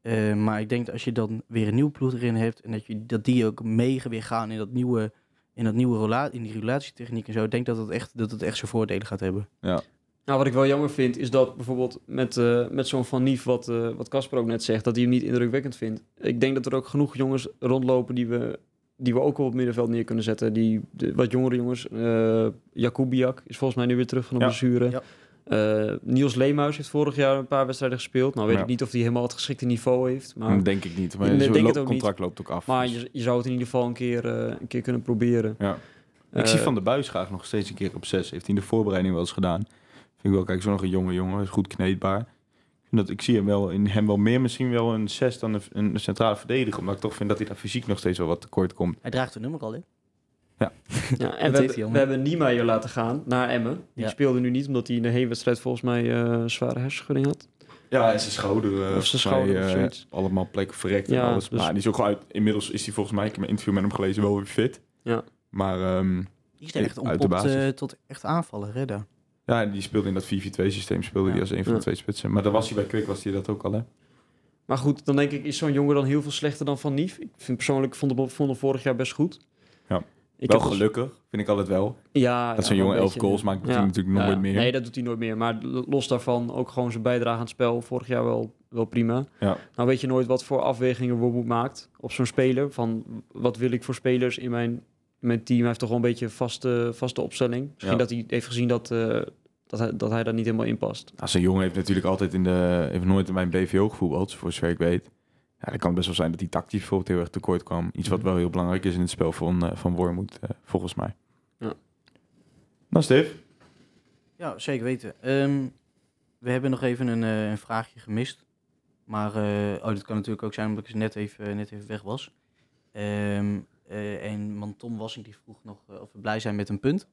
Eh, maar ik denk dat als je dan weer een nieuwe ploeg erin hebt en dat, je, dat die ook mee weer gaan in dat nieuwe, in dat nieuwe rola in die relatietechniek en zo, ik denk dat het echt, dat het echt zijn voordelen gaat hebben. Nou, wat ik wel jammer vind, is dat bijvoorbeeld met, eh, met zo'n Van Nief, wat eh, wat Casper ook net zegt, dat hij hem niet indrukwekkend vindt. Ik denk dat er ook genoeg jongens rondlopen die we, die we ook wel op het middenveld neer kunnen zetten. Die, de, wat jongere jongens, eh Jakubiak is volgens mij nu weer terug van de Ja. blessure. Ja. Eh, Niels Leemhuis heeft vorig jaar een paar wedstrijden gespeeld. Nou weet Ja. ik niet of hij helemaal het geschikte niveau heeft. Maar, denk ik niet. Maar denk het ook contract loopt ook af. maar dus- je, je zou het in ieder geval een keer, eh, een keer kunnen proberen. Ja. Ik Eh, zie Van de Buis graag nog steeds een keer op zes. Heeft hij in de voorbereiding wel eens gedaan. Vind ik wel, kijk, zo nog een jonge jongen. Is goed kneedbaar. Ik, vind dat, ik zie hem wel, in hem wel meer misschien wel een zes dan een, een centrale verdediger. Omdat ik toch vind dat hij daar fysiek nog steeds wel wat tekort komt. Hij draagt een nummer al, hè? (laughs) Ja, en heeft we, hij hebben, we hebben Niemeyer laten gaan naar Emmen. Die Ja. speelde nu niet, omdat hij in de heenwedstrijd volgens mij eh, een zware hersenschudding had. Ja, en zijn schouder. eh, volgens zijn schouder mij, of eh, allemaal plekken verrekt Ja, en alles. dus- Maar die is ook uit, inmiddels is hij volgens mij, ik heb een interview met hem gelezen, wel weer fit. Ja. Maar ehm, Die is er echt de ontpopt eh, tot echt aanvallen, daar. ja, die speelde in dat 4-4-2 systeem, speelde Ja. hij als een van Ja. de twee spitsen. Maar daar was hij bij Kwik, was hij dat ook al, hè? Maar goed, dan denk ik, is zo'n jongen dan heel veel slechter dan Van Nief? Ik vind persoonlijk, vond hem, vond hem vorig jaar best goed. Ja. Ik wel heb dus- gelukkig, vind ik altijd wel. Ja, Dat ja, zo'n jongen elf beetje, goals maakt, doet hij natuurlijk Ja, nooit meer. Nee, dat doet hij nooit meer. Maar los daarvan ook gewoon zijn bijdrage aan het spel. Vorig jaar wel, wel prima. Ja. Nou weet je nooit wat voor afwegingen Wormoed maakt op zo'n speler. Van wat wil ik voor spelers in mijn, in mijn team? Hij heeft toch wel een beetje vaste, vaste opstelling. Misschien Ja. dat hij heeft gezien dat, eh, dat, hij, dat hij daar niet helemaal in past. Nou, zo'n jongen heeft natuurlijk altijd in de... heeft nooit in mijn BVO gevoetbald, voor zover ik weet. Ja, dan kan best wel zijn dat hij tactisch bijvoorbeeld heel erg tekort kwam. Iets wat wel heel belangrijk is in het spel van, eh van Wormoed, eh, volgens mij. Ja. Nou, Steve. Ja, zeker weten. Ehm, we hebben nog even een, eh, een vraagje gemist. Maar, eh, oh, dat kan natuurlijk ook zijn omdat ik net even, net even weg was. Ehm, eh, en man Tom Wassing die vroeg nog of we blij zijn met een punt.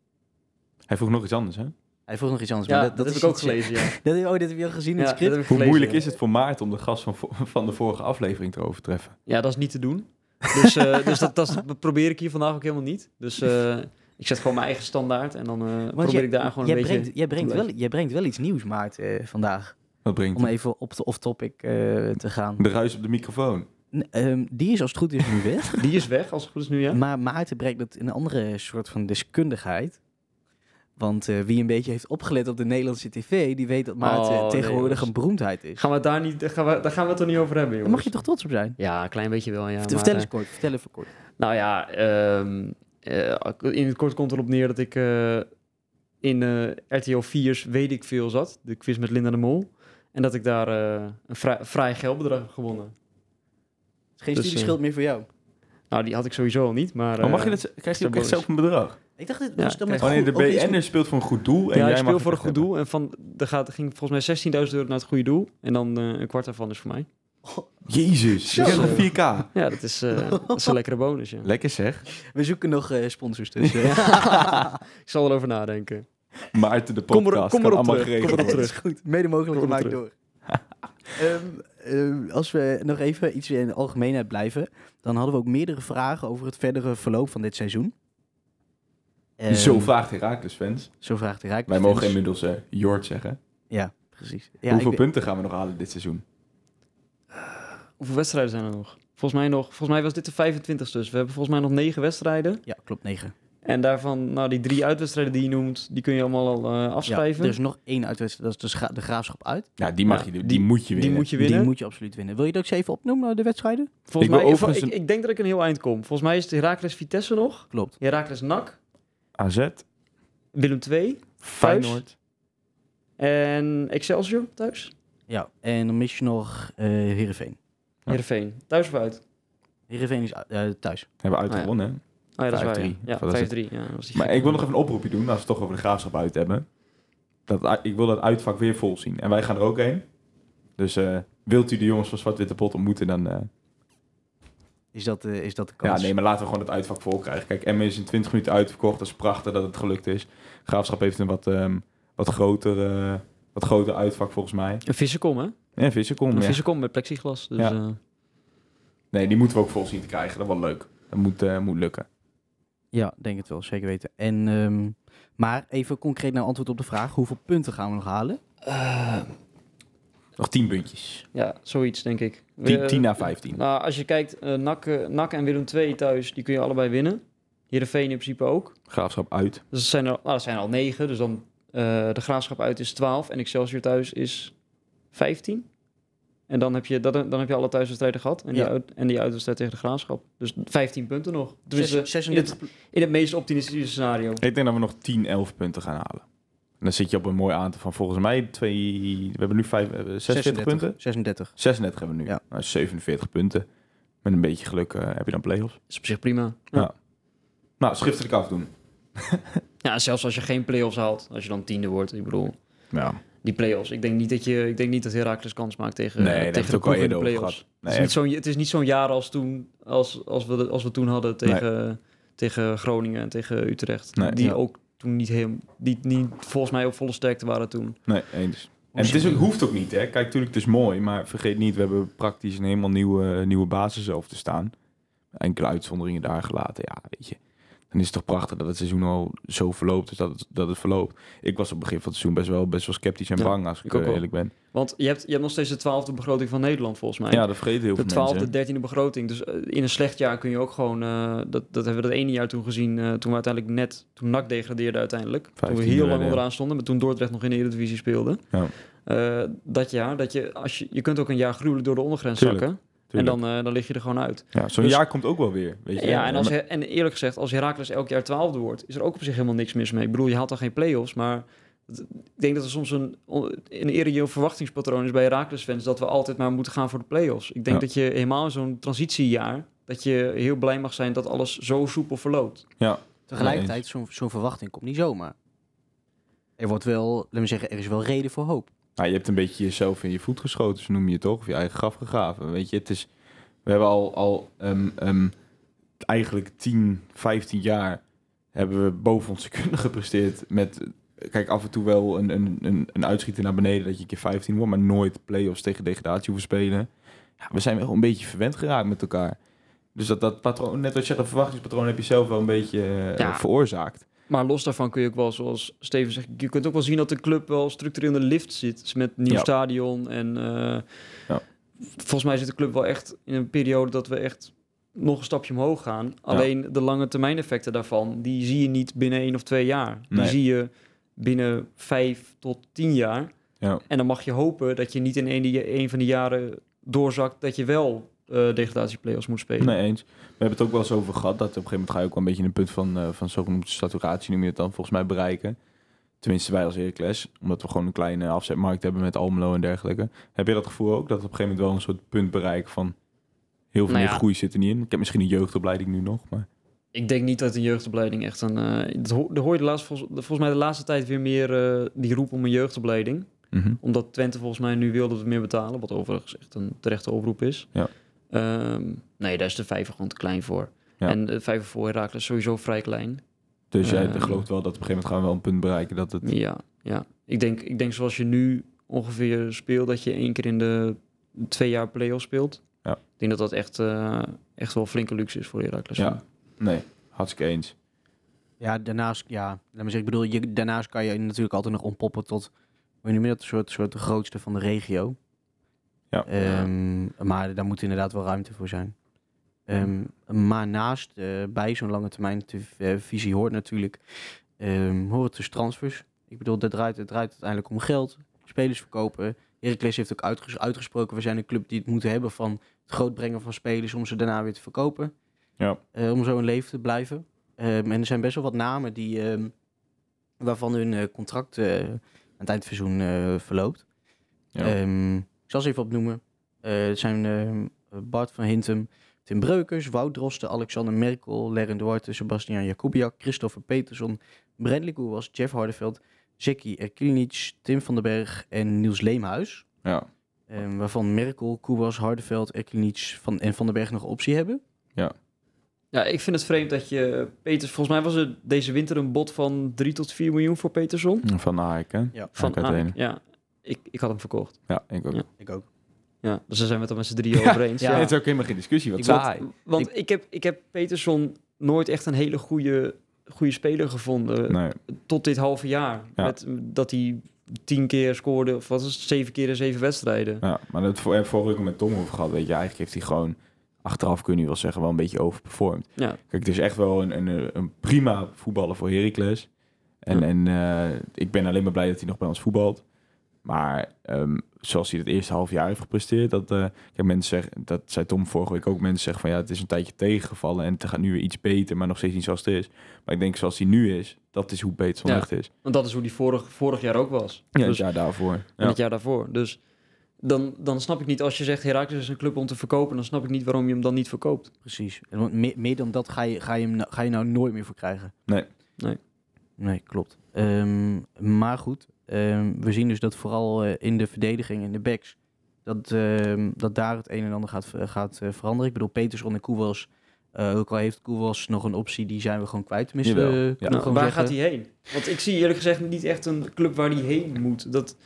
Hij vroeg nog iets anders, hè? Hij vroeg nog iets anders. Ja, maar dat, is heb ik ook gelezen, ja. (laughs) Dat, oh, dit heb je al gezien in Ja, het dat script? Hoe moeilijk ja. is het voor Maarten om de gast van, van de vorige aflevering te overtreffen? Ja, dat is niet te doen. Dus, eh, dus dat, dat, dat probeer ik hier vandaag ook helemaal niet. Dus eh, ik zet gewoon mijn eigen standaard en dan eh, probeer jij- ik daar gewoon jij een beetje... brengt, jij, brengt te wel, jij brengt wel iets nieuws, Maarten, eh, vandaag. Wat brengt Om even op de off-topic eh, te gaan. de ruis op de microfoon? N- ehm, die is als het goed is nu weg. (laughs) Die is weg, als het goed is nu, ja? Maar Maarten brengt het in een andere soort van deskundigheid. Want eh, wie een beetje heeft opgelet op de Nederlandse tv, die weet dat Maarten Oh, tegenwoordig een beroemdheid is. Gaan we het daar niet... Gaan we, daar gaan we het toch niet over hebben, Daar jongens? mag je toch trots op zijn? Ja, een klein beetje wel, ja. vertel maar, vertel eens eh, kort, vertel even kort. Nou ja, ehm, eh, in het kort komt erop neer dat ik eh, in eh, RTL 4's Weet ik veel zat. De quiz met Linda de Mol. En dat ik daar eh, een vrij, vrij geldbedrag heb gewonnen. Geen dus, studieschuld meer voor jou. Nou, die had ik sowieso al niet, maar... Oh, mag je dat, krijg je ook echt zelf een bedrag? Ik dacht, dit Ja, was dan met. Wanneer de goed- iets BN'er speelt voor een goed doel en ja, jij ik speel mag voor een het goed doel. En van, er gaat, ging volgens mij 16.000 euro naar het goede doel. En dan eh, een kwart daarvan is voor mij. (laughs) Jezus, je nog 4K. Ja, dat is, eh, dat is een lekkere bonus, ja. Lekker zeg. We zoeken nog eh, sponsors (laughs) tussen. ik zal erover nadenken. Maarten de Kom er- podcast kom kan erop allemaal terug, kom geregeld erop. Dat is goed. Mede mogelijk Kom gemaakt door. (laughs) Ehm, ehm, als we nog even iets in de algemeenheid blijven, dan hadden we ook meerdere vragen over het verdere verloop van dit seizoen. Ehm, Zo vraagt Herakles fans. Zo vraagt Rijk. Wij mogen inmiddels eh Jord zeggen. Ja, precies. Ja, Hoeveel ik- punten gaan we nog halen dit seizoen? Hoeveel wedstrijden zijn er nog? Volgens mij, nog, volgens mij was dit de 25 dus. We hebben volgens mij nog negen wedstrijden. Ja, klopt, 9. En daarvan, nou, die drie uitwedstrijden die je noemt, die kun je allemaal al eh, Ja, afschrijven. er is nog één uitwedstrijd, dat is de, scha- de graafschap uit. Ja, die mag Ja, je, die, die- moet je die winnen. moet je winnen. Die moet je absoluut winnen. Wil je dat ook eens even opnoemen, de wedstrijden? Volgens Ik mij, overigens ik, ik denk dat ik een heel eind kom. Volgens mij is het Heracles Vitesse nog. Klopt. Heracles NAC. AZ, Willem 2. Feyenoord. En Excelsior thuis. Ja, en dan mis je nog eh Heerenveen. Ja. Heerenveen. Thuis of uit? Heerenveen is eh, thuis. Hebben we Ah, ja. uitgewonnen. hè? Oh ja, dat is waar. 5-3. Ja, Of wat is het? ja 5-3. Ja, dat was die Maar ik wil nog even een oproepje doen, als we het toch over de graafschap uit hebben. Dat, u- ik wil dat uitvak weer vol zien. En wij gaan er ook heen. Dus eh, wilt u de jongens van Zwart-Witte Pot ontmoeten, dan... Is dat, eh, is dat de ja, kans? nee, maar laten we gewoon het uitvak vol krijgen. Kijk, Emmen is in 20 minuten uitverkocht. Dat is prachtig dat het gelukt is. Graafschap heeft een wat, ehm, wat, groter, eh, wat groter uitvak volgens mij. Een vissenkom, hè? En Vissenkom, Een ja. vissenkom met plexiglas. Dus, Ja. eh, Nee, die moeten we ook vol zien te krijgen. Dat is wel leuk. Dat moet, eh, moet lukken. Ja, denk het wel, zeker weten. En, ehm, maar even concreet naar antwoord op de vraag. Hoeveel punten gaan we nog halen? Nog 10 puntjes. ja, zoiets denk ik. 10, We- 10 naar 15. Nou, als je kijkt, eh NAC, eh, NAC en Willem 2 thuis, die kun je allebei winnen. Heerenveen in principe ook. Graafschap uit. Dus dat zijn er, nou, dat zijn er al negen. Dus dan eh, de graafschap uit is 12 en Excelsior thuis is 15. En dan heb je, dat, dan heb je alle thuiswedstrijden gehad. En, die, Ja. uit, en die uitwedstrijd tegen de graafschap. Dus 15 punten nog. Dus Zes- in, 36 het, in het meest optimistische scenario. Ik denk dat we nog 10, 11 punten gaan halen. En dan zit je op een mooi aantal van volgens mij twee... We hebben nu vijf, eh, 46 punten. 36. 36 hebben we nu. Ja. Nou, 47 punten. Met een beetje geluk eh, heb je dan play-offs. is op zich prima. Ja. Ja. Nou, schriftelijk afdoen. (laughs) ja, zelfs als je geen play-offs haalt. Als je dan tiende wordt. Ik bedoel, Ja. die play-offs. Ik denk niet dat, je, ik denk niet dat Heracles kans maakt tegen, Nee, tegen de ook in de play-offs. Nee, het, is niet zo'n, het is niet zo'n jaar als, toen, als, als, we, als we toen hadden tegen, tegen Groningen en tegen Utrecht. Nee, die ja. ook toen niet, heel, die niet volgens mij op volle sterkte waren toen. Nee, eens. En het is ook, hoeft ook niet, hè. Kijk, natuurlijk, het is mooi. Maar vergeet niet, we hebben praktisch een helemaal nieuwe, nieuwe basis over te staan. Enkele uitzonderingen daar gelaten. Ja, weet je. Dan is het toch prachtig dat het seizoen al zo verloopt. Dus dat het, dat het verloopt. Ik was op het begin van het seizoen best wel, best wel sceptisch en Ja, bang, als ik, eerlijk ben. Want je hebt, je hebt nog steeds de twaalfde begroting van Nederland volgens mij. Ja, dat vergeten heel de veel twaalfde, mensen. dertiende begroting. Dus eh, in een slecht jaar kun je ook gewoon... eh, dat, dat hebben we dat ene jaar toen gezien. eh, toen we uiteindelijk net... Toen NAC degradeerde uiteindelijk. toen we heel lang onderaan stonden. Maar toen Dordrecht nog in de Eredivisie speelde. Ja. Dat jaar, dat je, als je... Je kunt ook een jaar gruwelijk door de ondergrens Tuurlijk, zakken. Tuurlijk. En dan, eh, dan lig je er gewoon uit. ja, Zo'n dus- jaar komt ook wel weer, weet je. Ja, en, als, en eerlijk gezegd, als Heracles elk jaar twaalfde wordt... is er ook op zich helemaal niks mis mee. Ik bedoel, je haalt dan geen play-offs, maar... Ik denk dat er soms een, een irreëel verwachtingspatroon is bij Heracles-fans... dat we altijd maar moeten gaan voor de play-offs. Ik denk Ja. dat je helemaal in zo'n transitiejaar... dat je heel blij mag zijn dat alles zo soepel verloopt. ja, Tegelijkertijd, zo'n zo'n verwachting komt niet zomaar. Er wordt wel, laten we zeggen, er is wel reden voor hoop. Nou, je hebt een beetje jezelf in je voet geschoten, zo noem je het toch? Of je eigen graf gegraven. Weet je, het is. We hebben al, al ehm, eigenlijk 10, 15 jaar hebben we boven onze kunnen gepresteerd. Met, kijk, af en toe wel een, een, een, een uitschieter naar beneden dat je een keer 15 wordt, maar nooit play-offs tegen degradatie hoeven spelen. Ja, we zijn wel een beetje verwend geraakt met elkaar. Dus dat, dat patroon, net als je dat verwachtingspatroon heb je zelf wel een beetje eh, Ja. veroorzaakt. Maar los daarvan kun je ook wel, zoals Steven zegt, je kunt ook wel zien dat de club wel structureel in de lift zit. Dus met nieuw Ja. stadion en eh, Ja. volgens mij zit de club wel echt in een periode dat we echt nog een stapje omhoog gaan. Alleen de lange termijn effecten daarvan, die zie je niet binnen één of twee jaar. Die Nee. zie je binnen vijf tot tien jaar. Ja. En dan mag je hopen dat je niet in een, van die jaren doorzakt dat je wel eh degradatieplayoffs moet spelen. Nee, eens. We hebben het ook wel eens over gehad dat op een gegeven moment ga je ook wel een beetje een punt van, eh van zogenoemde saturatie, noem je het dan, volgens mij bereiken. Tenminste, wij als Heracles, omdat we gewoon een kleine afzetmarkt hebben met Almelo en dergelijke. Heb je dat gevoel ook, dat op een gegeven moment wel een soort punt bereiken van heel veel Nou ja. groei zit er niet in? Ik heb misschien een jeugdopleiding nu nog, maar... Ik denk niet dat een jeugdopleiding echt een... eh dat ho- daar hoor je de laatste, volgens, volgens mij de laatste tijd weer meer eh, die roep om een jeugdopleiding. Mhm. Omdat Twente volgens mij nu wil dat we meer betalen. Wat overigens echt een terechte oproep is. Ja. Ehm, nee, daar is de vijver gewoon te klein voor. Ja. En de vijver voor Herakles is sowieso vrij klein. Dus jij Eh. gelooft wel dat op een gegeven moment gaan we wel een punt bereiken dat het... Ja, ja. Ik, denk, ik denk zoals je nu ongeveer speelt... dat je één keer in de twee jaar play-off speelt. Ja. Ik denk dat dat echt, eh, echt wel flinke luxe is voor Herakles. Ja. Nee, hartstikke eens. Ja, daarnaast, ja, laat me zeggen, ik bedoel, je, daarnaast kan je natuurlijk altijd nog ontpoppen tot, hoe noem je dat, een soort, soort de grootste van de regio. Ja. Ehm, maar daar moet inderdaad wel ruimte voor zijn. Ehm, maar naast, eh, bij zo'n lange termijn te- eh, visie hoort natuurlijk, ehm hoort dus transfers. Ik bedoel, dat draait, het draait uiteindelijk om geld, spelers verkopen. Heracles heeft ook uitges- uitgesproken, we zijn een club die het moet hebben van het grootbrengen van spelers om ze daarna weer te verkopen. Ja. Eh, om zo in leven te blijven. En er zijn best wel wat namen die, waarvan hun contract aan het eind van het seizoen verloopt. Ja. Ik zal ze even opnoemen. Eh, het zijn ehm, Bart van Hintem, Tim Breukers, Wout Drosten, Alexander Merkel, Leren Duarte, Sebastian Jakubiak, Christopher Peterson, Bradley Koewas, Jeff Hardeveld, Zeki Erkilinic, Tim van den Berg en Niels Leemhuis. ja. Ehm, waarvan Merkel, Koewas, Hardeveld, Erkilinic van, en Van den Berg nog optie hebben. Ja, ik vind het vreemd dat je... Peters, volgens mij was er deze winter een bod van 3 tot 4 miljoen voor Peterson. Van hè? Ja, Van. Ajax, ja. Ik, ik had hem verkocht. Ja, ik ook. Ja. ik ook. Ja, dus daar zijn we het dan met z'n drieën (laughs) over eens. Ja. Ja. Het is ook helemaal geen discussie, wat Ik saai. want want ik, heb, ik heb Peterson nooit echt een hele goede, goede speler gevonden. Nee, Tot dit halve jaar. Ja. Met, dat hij tien keer scoorde, of wat is het, zeven keer in zeven wedstrijden. ja, maar dat voor, vorige week met Tom over gehad, weet je, eigenlijk heeft hij gewoon achteraf kun je nu wel zeggen wel een beetje overperformed. Ja. Kijk, het is echt wel een, een, een prima voetballer voor Heracles. En, Ja. en eh, ik ben alleen maar blij dat hij nog bij ons voetbalt. Maar ehm, zoals hij het eerste half jaar heeft gepresteerd, dat eh, kijk, mensen zeggen, dat zei Tom vorige week ook, mensen zeggen van ja, het is een tijdje tegengevallen en het gaat nu weer iets beter, maar nog steeds niet zoals het is. Maar ik denk zoals hij nu is, dat is hoe beter van Ja. echt is. Want dat is hoe die vorig, vorig jaar ook was. Ja, dus, het jaar daarvoor. En Ja. het jaar daarvoor. Dus dan, dan snap ik niet, als je zegt Herakles is een club om te verkopen, dan snap ik niet waarom je hem dan niet verkoopt. Precies. En want meer, meer dan dat ga je, ga, je hem, nou- ga je nou nooit meer voor krijgen. Nee. Nee. Nee, klopt. Ehm, maar goed, ehm, we zien dus dat vooral eh, in de verdediging, in de backs, dat, ehm, dat daar het een en ander gaat, ver- gaat eh, veranderen. Ik bedoel, Peterson en Koewas, eh, ook al heeft Koewas nog een optie, die zijn we gewoon kwijt. Tenminste, Jawel. eh, Ja. Nou, waar zeggen. gaat hij heen? Want ik zie eerlijk gezegd niet echt een club waar hij heen moet. Dat, Ja.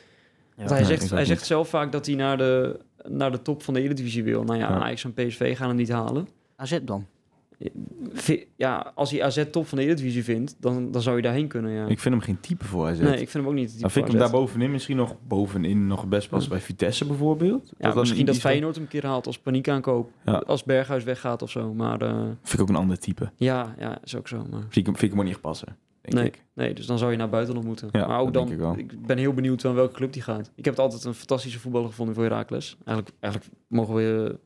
want hij Nee, zegt, hij zegt niet. zelf vaak dat hij naar de, naar de top van de Eredivisie wil. Nou ja, Ja. Ajax en PSV gaan hem niet halen. AZ dan? Ja, als hij AZ top van de Eredivisie vindt, dan, dan zou je daarheen kunnen, ja. Ik vind hem geen type voor AZ. nee, ik vind hem ook niet. het Dan type vind ik hem daar bovenin misschien nog bovenin nog best passen bij Vitesse bijvoorbeeld. Ja, dan misschien dat Feyenoord hem een keer haalt als paniekaankoop. Ja. Als Berghuis weggaat of zo. Maar eh, Vind ik ook een ander type. ja, ja, is ook zo. Maar... Vind ik, hem- vind ik hem ook niet echt passen, denk Nee, ik. nee, dus dan zou je naar buitenland moeten. Ja, maar ook dan, ik ben heel benieuwd van welke club die gaat. Ik heb het altijd een fantastische voetballer gevonden voor Heracles. Eigenlijk, eigenlijk mogen we...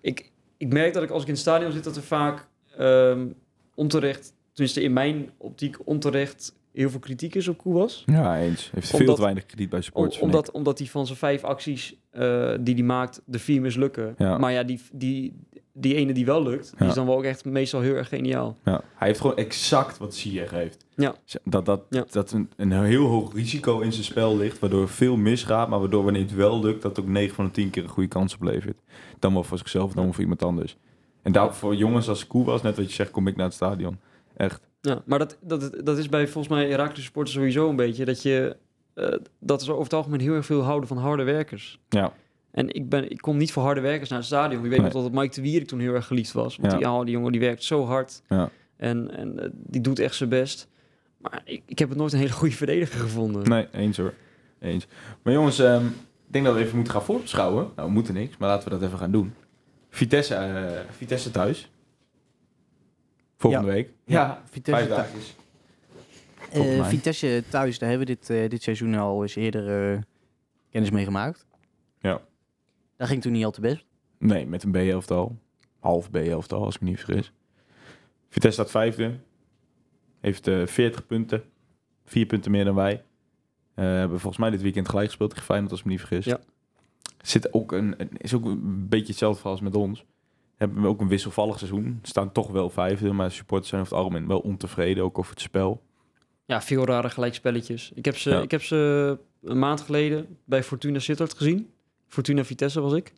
ik, ik merk dat ik als ik in het stadion zit, dat er vaak ehm, onterecht, tenminste in mijn optiek onterecht, heel veel kritiek is op Koewas. Ja, eens. Heeft veel te weinig krediet bij supporters. omdat, omdat hij van zijn vijf acties eh, die hij maakt, de vier mislukken. Ja. Maar ja, die, die, die ene die wel lukt, die is dan wel ook echt meestal heel erg geniaal. Ja. Hij heeft gewoon exact wat Ziyech heeft. Ja. Dat, dat, Ja. dat een, een heel hoog risico in zijn spel ligt, waardoor veel misgaat, maar waardoor wanneer het wel lukt, dat ook 9 van de 10 keer een goede kans oplevert. Dan wel voor zichzelf, dan wel voor iemand anders. En daar voor jongens als Koe was, net wat je zegt, kom ik naar het stadion. Echt. Ja, maar dat, dat, dat is bij volgens mij Heracles supporters sowieso een beetje dat je eh, dat is over het algemeen heel erg veel houden van harde werkers. Ja. En ik, ben, ik kom niet voor harde werkers naar het stadion. Je weet Nee. nog dat Mike de Wierik toen heel erg geliefd was. Want Ja. die, oh, die jongen die werkt zo hard. Ja. En, en eh, die doet echt zijn best. Maar ik, ik heb het nooit een hele goede verdediger gevonden. Nee, eens hoor. Eens. Maar jongens, ehm, ik denk dat we even moeten gaan voorbeschouwen. Nou, we moeten niks, maar laten we dat even gaan doen. Vitesse, eh, Vitesse thuis. Volgende week. Ja, Vitesse, vijf thu- dagjes. Eh. Vitesse thuis, daar hebben we dit, eh, dit seizoen al eens eerder kennis mee gemaakt. Ja. Dat ging toen niet al te best. Nee, met een B-elftal. Half B-elftal, als ik me niet vergis. Vitesse staat vijfde. Heeft eh 40 punten. Vier punten meer dan wij. Eh, hebben volgens mij dit weekend gelijk gespeeld tegen Feyenoord, als ik me niet vergis. Ja. Zit ook een, is ook een beetje hetzelfde als met ons. Hebben we ook een wisselvallig seizoen. Staan toch wel vijfde, maar supporters zijn over het algemeen wel ontevreden, ook over het spel. Ja, veel rare gelijkspelletjes. Ik heb ze, Ja. ik heb ze een maand geleden bij Fortuna Sittard gezien. Fortuna Vitesse was ik.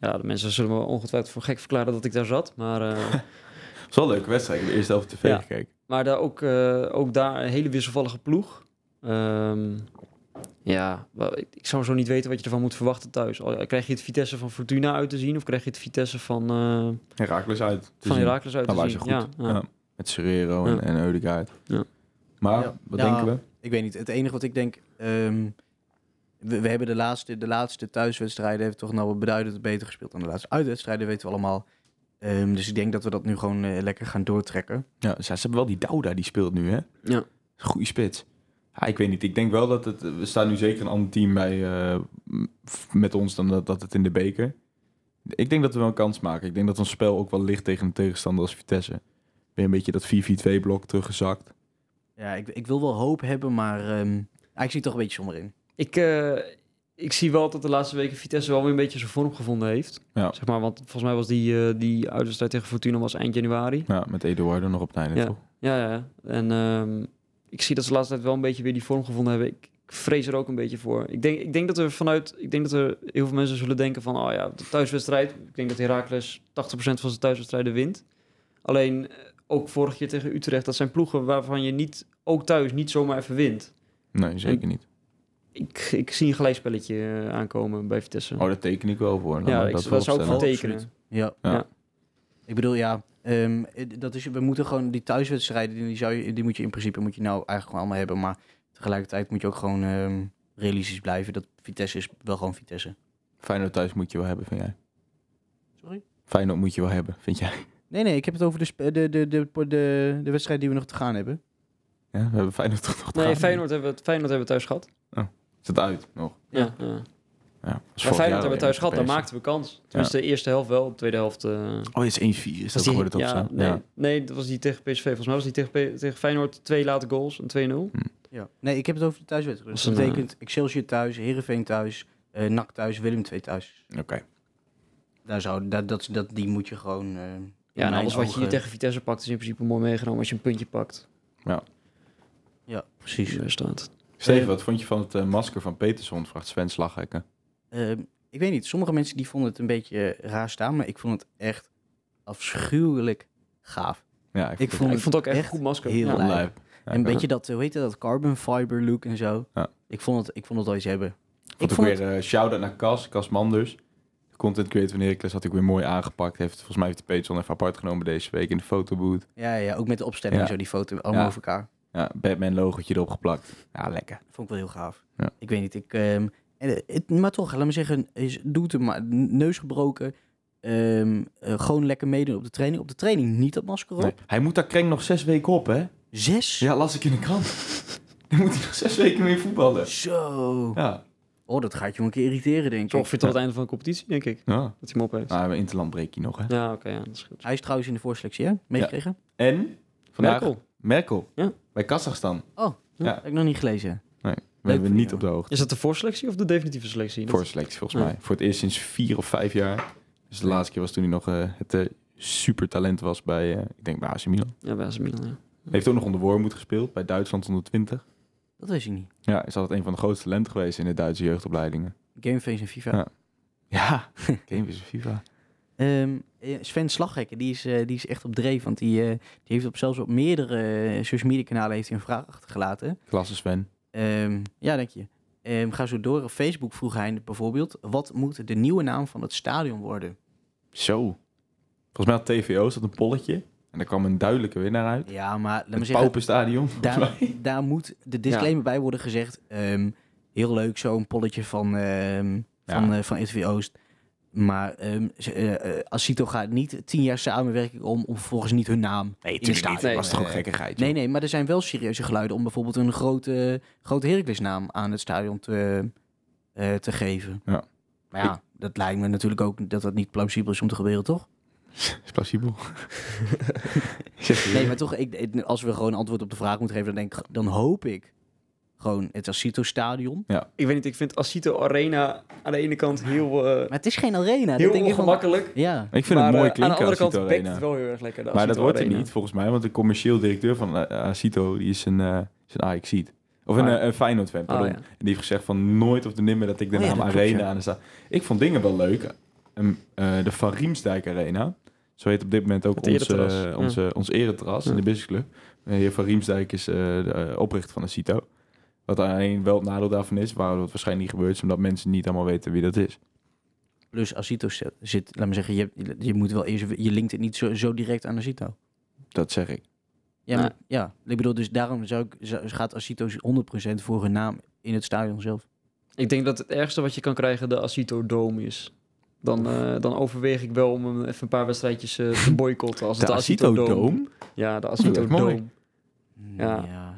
Ja, de mensen zullen me ongetwijfeld voor gek verklaren dat ik daar zat. Maar, eh, (laughs) Het was wel een leuke wedstrijd. Ik heb eerst helft tv Ja. gekeken. maar daar ook, eh, ook daar een hele wisselvallige ploeg. Ehm, ja, wel, ik ik zou zo niet weten wat je ervan moet verwachten thuis. Al- Krijg je het Vitesse van Fortuna uit te zien? Of krijg je het Vitesse van, eh Herakles uit. te van zien. Heracles uit Nou, te waar zien? ze goed. Ja, ja. Ja, met Serrero en, Ja. en Eudegaard. Ja. Maar, Ja. wat Ja. denken we? Ik weet niet. Het enige wat ik denk... ehm, we, we hebben de laatste, de laatste thuiswedstrijden... hebben we toch nou wel beduidend beter gespeeld dan de laatste uitwedstrijden, weten we allemaal. Ehm, dus ik denk dat we dat nu gewoon eh, lekker gaan doortrekken. Ja, ze, ze hebben wel die Douda, die speelt nu, hè? Ja. Goeie spits. Ja, ik weet niet. Ik denk wel dat het... We staan nu zeker een ander team bij, eh, met ons dan dat, dat het in de beker. Ik denk dat we wel een kans maken. Ik denk dat ons spel ook wel ligt tegen een tegenstander als Vitesse. Weer een beetje dat 4-4-2 blok teruggezakt. Ja, ik, ik wil wel hoop hebben, maar... ehm, ik zie het toch een beetje somber in. Ik, eh, ik zie wel dat de laatste weken Vitesse wel weer een beetje zijn vorm gevonden heeft. Ja. Zeg maar, want volgens mij was die, eh die uitwedstrijd tegen Fortuna was eind januari. Ja, met Eduardo nog op het einde, Ja. toch? Ja, ja. En ehm, ik zie dat ze de laatste tijd wel een beetje weer die vorm gevonden hebben. Ik, ik vrees er ook een beetje voor. Ik denk, ik denk dat er vanuit, ik denk dat er heel veel mensen zullen denken van, oh ja, de thuiswedstrijd. Ik denk dat Heracles 80% van zijn thuiswedstrijden wint. Alleen eh, ook vorig keer tegen Utrecht, dat zijn ploegen waarvan je niet, ook thuis, niet zomaar even wint. Nee, zeker niet. Ik, ik zie een gelijkspelletje eh, aankomen bij Vitesse. Oh, daar teken ik wel voor. Dan ja, ik, dat dat zou ik voor tekenen. Ja. Ja. Ik bedoel, ja, ehm, eh, dat is, we moeten gewoon die thuiswedstrijden, die, zou je, die moet je in principe moet je nou eigenlijk gewoon allemaal hebben. Maar tegelijkertijd moet je ook gewoon ehm, realistisch blijven. Dat Vitesse is wel gewoon Vitesse. Feyenoord thuis moet je wel hebben, vind jij? Sorry? Feyenoord moet je wel hebben, vind jij? Nee, nee, ik heb het over de, de, de, de, de, de wedstrijd die we nog te gaan hebben. Ja, we hebben Feyenoord toch nog te Nee, gaan? Feyenoord hebben, we- Feyenoord hebben we thuis gehad. Is het uit nog? Ja, ja. Ja, was Maar Feyenoord hebben we thuis gehad, dan maakten we kans. Tenminste, de eerste helft wel, de tweede helft... eh, Oh, het is 1-4. Is dat geworden het ja, nee, Ja. nee, dat was die tegen PSV. Volgens mij was die tegen, tegen Feyenoord twee late goals, een 2-0. Ja. Nee, ik heb het over de thuiswedstrijd. Dus Dat een, betekent Excelsior thuis, Heerenveen thuis, eh NAC thuis, Willem II thuis. Oké. Daar zou, dat, dat, dat, die moet je gewoon... eh, Ja, en alles wat je hier tegen Vitesse pakt is in principe mooi meegenomen als je een puntje pakt. Ja, precies. Daar staat. Steven, wat vond je van het eh, masker van Peterson? Vraagt Sven Slaghekken. Ehm, ik weet niet, sommige mensen die vonden het een beetje raar staan, maar ik vond het echt afschuwelijk gaaf. Ja, Ik het vond ik vond het ook echt goed masker. heel Ja. lijp. Ja, een ik beetje dat, hoe heet dat, carbon fiber look en zo. Ja. Ik vond het, ik vond het wel iets hebben. vond ook weer eh shout-out naar Cas, Cas Manders. De content creator van Heracles had ik weer mooi aangepakt. Heeft, volgens mij heeft de Peterson even apart genomen deze week in de fotoboot. Ja, ja, ook met de opstelling Ja. zo, die foto, allemaal Ja. over elkaar. Ja, Batman logotje erop geplakt. Ja, lekker. Vond ik wel heel gaaf. Ja. Ik weet niet, ik... ehm, en, het, maar toch, laat me zeggen, is, doet hem maar. Neus gebroken. ehm, eh, gewoon lekker meedoen op de training. Op de training niet dat masker op. Nee, Hij moet daar kreng nog zes weken op, hè? Zes? Ja, las ik in de krant. (laughs) Dan moet hij nog zes weken mee voetballen. Zo. Ja. Oh, dat gaat je wel een keer irriteren, denk Zo ik. ongeveer tot het einde van de competitie, denk ik. ja. Dat hij hem op heeft. Nou, Interland breek je nog, hè? Ja, oké, ja, dat is goed. Hij is trouwens in de voorselectie, hè? Meegekregen? En? Vandaag Merkel. Merkel. Ja. Bij Kazachstan. Oh, Ja. heb ik nog niet gelezen. Nee, we hebben niet op de hoogte. Is dat de voorselectie of de definitieve selectie? Dat- Voor selectie, volgens Ja. mij. Voor het eerst sinds vier of vijf jaar. Dus de laatste keer was toen hij nog eh, het eh, supertalent was bij, eh, ik denk bij AC Milan. Ja, bij AC Milan, ja. Heeft ook nog onder Wormoed gespeeld, bij Duitsland onder 20. Dat wist ik niet. Ja, is altijd een van de grootste talenten geweest in de Duitse jeugdopleidingen. Gameface en FIFA. Ja. (laughs) Ja, Game is FIFA. Ehm, eh, Sven Slaghekken, die is, die is echt op dreef. Want die, eh, die heeft op, zelfs op meerdere social media kanalen heeft hij een vraag achtergelaten. Klasse Sven. Ehm, ja, denk je. Ehm, ga zo door. Op Facebook vroeg hij bijvoorbeeld... Wat moet de nieuwe naam van het stadion worden? Zo. Volgens mij had TVO zat een polletje. En er kwam een duidelijke winnaar uit. Ja, maar laat me Het zeggen, Paupenstadion. volgens daar, daar moet de disclaimer bij worden gezegd. Ehm, heel leuk, zo'n polletje van, ehm van, Ja. eh, van RTV Oost. Maar ehm eh, eh, Asito gaat niet tien jaar samenwerking om, om vervolgens niet hun naam Nee, in niet. stadion. Dat was toch een gekkigheid. Nee, nee, maar er zijn wel serieuze geluiden om bijvoorbeeld een grote, grote Heracles-naam aan het stadion te, eh, te geven. Ja. Maar ja, dat lijkt me natuurlijk ook dat dat niet plausibel is om te gebeuren, toch? (laughs) Is plausibel. (laughs) Nee, maar toch, ik, als we gewoon antwoord op de vraag moeten geven, dan, denk dan hoop ik gewoon het Asito-stadion. Ik weet niet, ik vind Asito Arena aan de ene kant heel, eh, Maar het is geen arena. dat heel denk van- ongemakkelijk. Ja, Ik vind maar, het mooi eh, aan de klinken andere kant Cito bekt Arena. het wel heel erg lekker. de Maar dat Asito wordt er niet, volgens mij. Want de commercieel directeur van uh, Asito, die is een, uh, is een Of een, Ah, ja. eh, een Feyenoord-fan, pardon. Ah, ja. En die heeft gezegd van nooit of de nimmer dat ik de Oh ja, naam klopt, Arena ja. aan de sta. Ik vond dingen wel leuk. Ehm, eh, de Van Riemsdijk Arena. Zo heet op dit moment ook eh, ja. onze, ons eretras in Ja. de businessclub. De heer Van Riemsdijk is eh, de eh, oprichter van Asito. Wat alleen wel het nadeel daarvan is, waarom dat waarschijnlijk niet gebeurt, is omdat mensen niet allemaal weten wie dat is. plus Asito zit, zit laat me zeggen, je, je moet wel eerst, je linkt het niet zo, zo direct aan Asito. Dat zeg ik. Ja, maar, ja, ik bedoel, dus daarom zou ik, zou- gaat Asito 100% voor hun naam in het stadion zelf. Ik denk dat het ergste wat je kan krijgen de Asito Dome is. Dan, eh, dan overweeg ik wel om hem even een paar wedstrijdjes eh, te (laughs) boycotten. Als het De de Asito, Asito Dome. Ja, de Asito. Dome. Ja.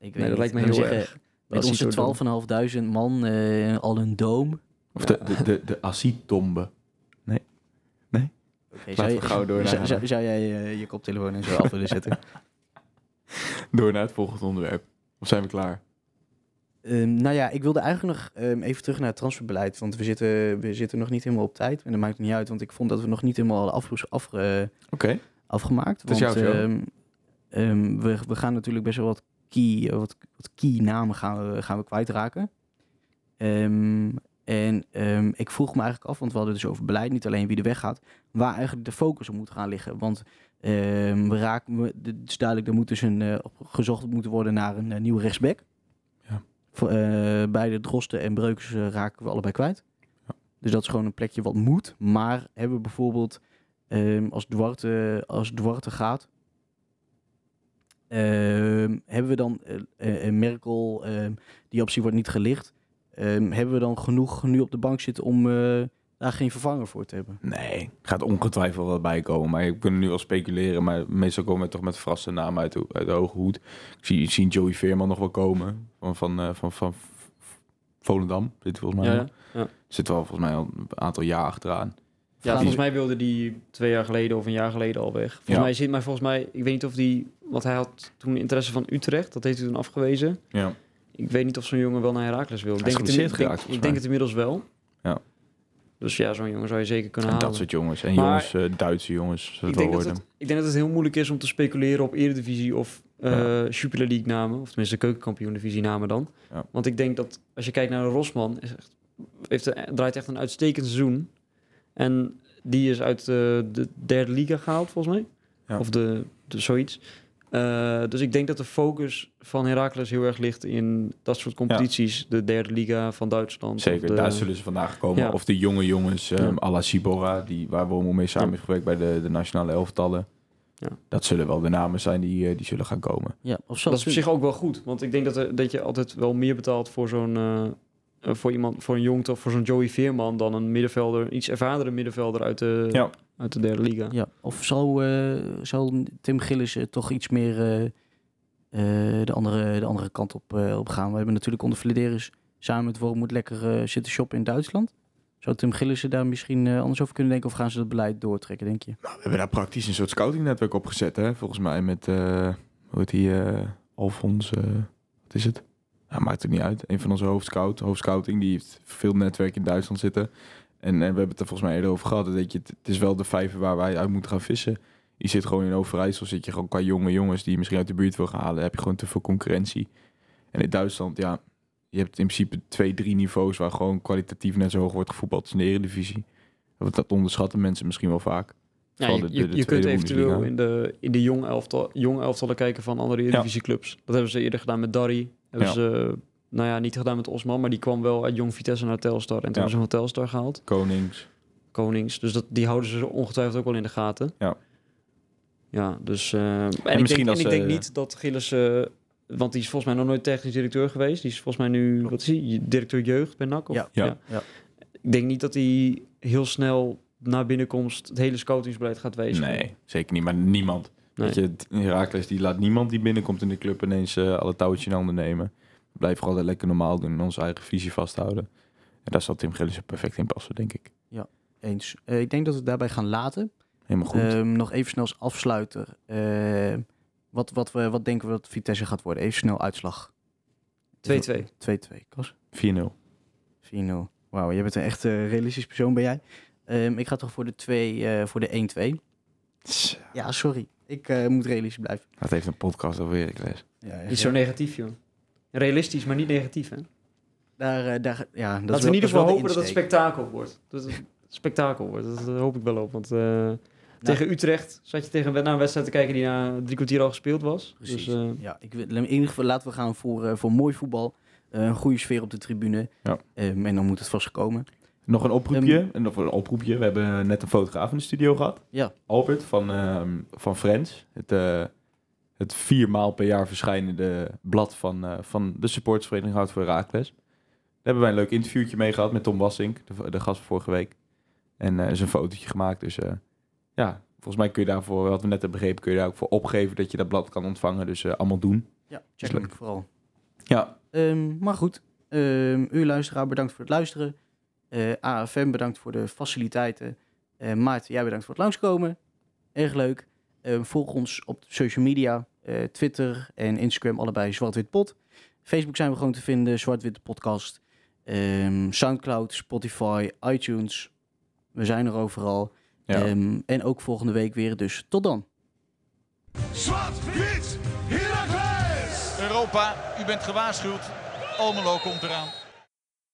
Ik weet Nee, dat niet. lijkt me heel zeggen, erg. Met onze Dome. 12.500 man, eh, al een dome. Of de, de, de, de. Oké, Laten zou, we je- gauw door naar- zou, zou, zou jij eh, je koptelefoon en zo af willen zetten? (laughs) Door naar het volgende onderwerp. Of zijn we klaar? Ehm, nou ja, ik wilde eigenlijk nog ehm, even terug naar het transferbeleid. Want we zitten, we zitten nog niet helemaal op tijd. En dat maakt niet uit, want ik vond dat we nog niet helemaal hadden afge- af, Oké. afgemaakt. Is want, jouw show. ehm, ehm, we, we gaan natuurlijk best wel wat key, eh, wat, wat key namen gaan we, gaan we kwijtraken. Ehm, en ehm, ik vroeg me eigenlijk af, want we hadden dus over beleid, niet alleen wie er weggaat, waar eigenlijk de focus op moet gaan liggen. Want ehm, we raken, we- het is duidelijk, er moet dus een, eh, gezocht moeten worden naar een eh, nieuwe rechtsback. Ja. Eh, beide Drosten en Breukers eh, raken we allebei kwijt. Ja. Dus dat is gewoon een plekje wat moet. Maar hebben we bijvoorbeeld, als, Duarte, als Duarte gaat, hebben we dan eh, eh, een Merkel, ehm, die optie wordt niet gelicht, ehm, hebben we dan genoeg nu op de bank zitten om eh, daar geen vervanger voor te hebben? Nee, gaat ongetwijfeld wat bij komen. Maar ik kan nu wel speculeren. Maar meestal komen we toch met verrassende namen uit de, uit de hoge hoed. Ik zie, ik zie Joey Veerman nog wel komen. Van, van, eh, van, van, Volendam. Zit volgens mij. Ja. Zit wel volgens mij al een aantal jaar achteraan. Ja, volgens mij wilde die twee jaar geleden of een jaar geleden al weg. Volgens Ja. mij zit maar volgens mij, ik weet niet of die, want hij had toen interesse van Utrecht, dat heeft hij toen afgewezen. Ja. Ik weet niet of zo'n jongen wel naar Herakles wil. Ik denk, het, ik denk, geraakt, ik denk het inmiddels wel. Ja. Dus ja, zo'n jongen zou je zeker kunnen En halen. dat soort jongens. En Maar- jongens, eh, Duitse jongens. Ik, denk dat het, ik denk dat het heel moeilijk is om te speculeren op Eredivisie of Ja. Jupiler League namen. Of tenminste keukenkampioen divisie namen dan. Ja. Want ik denk dat als je kijkt naar de Rosman, is echt, heeft, draait echt een uitstekend seizoen. En die is uit eh, de derde liga gehaald volgens mij. Ja. Of de, de zoiets. Eh, dus ik denk dat de focus van Heracles heel erg ligt in dat soort competities. De derde liga van Duitsland. Zeker, de- daar zullen ze vandaag komen. Ja. Of de jonge jongens, um, Ja. à la Sibora, die, waar Wormel mee samen Ja. heeft gewerkt bij de, de nationale elftallen. Ja. Dat zullen wel de namen zijn die, eh, die zullen gaan komen. Ja, of Dat is op zich ook wel goed. Want ik denk dat, er, dat je altijd wel meer betaalt voor zo'n... eh, eh, voor iemand, voor een jong of voor zo'n Joey Veerman dan een middenvelder, iets ervardere middenvelder uit de, Ja. uit de derde liga. Ja, of zal, eh, zal Tim Gillis toch iets meer eh, eh, de, andere, de andere kant op, eh, op gaan? We hebben natuurlijk onder Flederis samen met Wormoed lekker zitten shoppen in Duitsland. Zou Tim Gillis er daar misschien anders over kunnen denken? Of gaan ze dat beleid doortrekken, denk je? Nou, we hebben daar praktisch een soort scoutingnetwerk op gezet, hè? Volgens mij met, eh hoe heet die, eh Alfons, eh, wat is het? Ja, maakt het niet uit. Een van onze hoofdscout, hoofdscouting, die heeft veel netwerk in Duitsland zitten. En, en we hebben het er volgens mij eerder over gehad. Dat je, het, is wel de vijver waar wij uit moeten gaan vissen. Je zit gewoon in Overijssel, zit je gewoon qua jonge jongens die je misschien uit de buurt wil gaan halen. Heb je gewoon te veel concurrentie. En in Duitsland, ja, je hebt in principe twee, drie niveaus waar gewoon kwalitatief net zo hoog wordt gevoetbald als in de Eredivisie. Want dat onderschatten mensen misschien wel vaak. Ja, je, de- je, de- de je kunt eventueel in de, in de jonge, elftal, elftallen kijken van andere Eredivisieclubs. Dat hebben ze eerder gedaan met Darry. Hebben Ja. ze, nou ja, niet gedaan met Osman, maar die kwam wel uit Jong Vitesse naar Telstar. En toen Ja. hebben ze van Telstar gehaald. Konings. Konings. Dus dat, die houden ze ongetwijfeld ook wel in de gaten. Ja. Ja, dus... eh, en ik, misschien denk, als, en ik denk eh, niet dat Gilles... eh, want die is volgens mij nog nooit technisch directeur geweest. Die is volgens mij nu, wat is hij, directeur jeugd bij NAC? Of? Ja. Ja. Ja. Ik denk niet dat hij heel snel na binnenkomst het hele scoutingsbeleid gaat wezen. Nee, zeker niet. Maar niemand. Nee. Je, Herakles die laat niemand die binnenkomt in de club ineens eh, alle touwtjes in handen nemen. We blijven gewoon lekker normaal doen en onze eigen visie vasthouden. En daar zal Tim Gillissen perfect in passen, denk ik. Eens. Eh, ik denk dat we het daarbij gaan laten. Helemaal goed. Ehm, nog even snel als afsluiter. Eh, wat, wat, we, wat denken we dat Vitesse gaat worden? Even snel uitslag. 2-2. 2-2. Kas? 4-0. 4-0. Wauw, jij bent een echt realistisch persoon, ben jij? Ehm, ik ga toch voor de, 2, eh, voor de 1-2. Ja, sorry. Ik eh, moet realistisch blijven. Dat heeft een podcast over Heracles. Ja, Niet zo negatief, joh. Realistisch, maar niet negatief, hè? Daar, eh, daar, ja, dat is Laten we in ieder is geval hopen dat het spektakel wordt. Dat het spektakel wordt. Dat hoop ik wel op. Want eh, Nou. tegen Utrecht zat je tegen, naar een wedstrijd te kijken die na drie kwartier al gespeeld was. Precies. Dus, eh, Ja, ik wil, in ieder geval laten we gaan voor, voor mooi voetbal. Eh, een goede sfeer op de tribune. Ja. Ehm, en dan moet het vast komen. Nog een oproepje. en nog een oproepje. We hebben net een fotograaf in de studio gehad. Ja. Albert van, ehm van Friends. Het, eh, het vier maal per jaar verschijnende blad van, eh, van de supportersvereniging Hout voor Herakles. Daar hebben wij een leuk interviewtje mee gehad met Tom Wassink, de, de gast van vorige week. En er is een fotootje gemaakt. Dus eh, ja, volgens mij kun je daarvoor, wat we net hebben begrepen, kun je daar ook voor opgeven dat je dat blad kan ontvangen. Dus eh, allemaal doen. Ja, check leuk. vooral. Ja, Ehm, maar goed, Ehm u luisteraar, bedankt voor het luisteren. Eh, AFM, bedankt voor de faciliteiten. Eh Maarten, jij bedankt voor het langskomen. Erg leuk. Ehm, volg ons op social media. eh, Twitter en Instagram, allebei Zwart-Wit Pot. Facebook zijn we gewoon te vinden, Zwart-Wit Podcast. Ehm, Soundcloud, Spotify, iTunes. We zijn er overal. ja. Ehm, en ook volgende week weer, dus tot dan. Zwart-wit! Europa, u bent gewaarschuwd. Almelo komt eraan.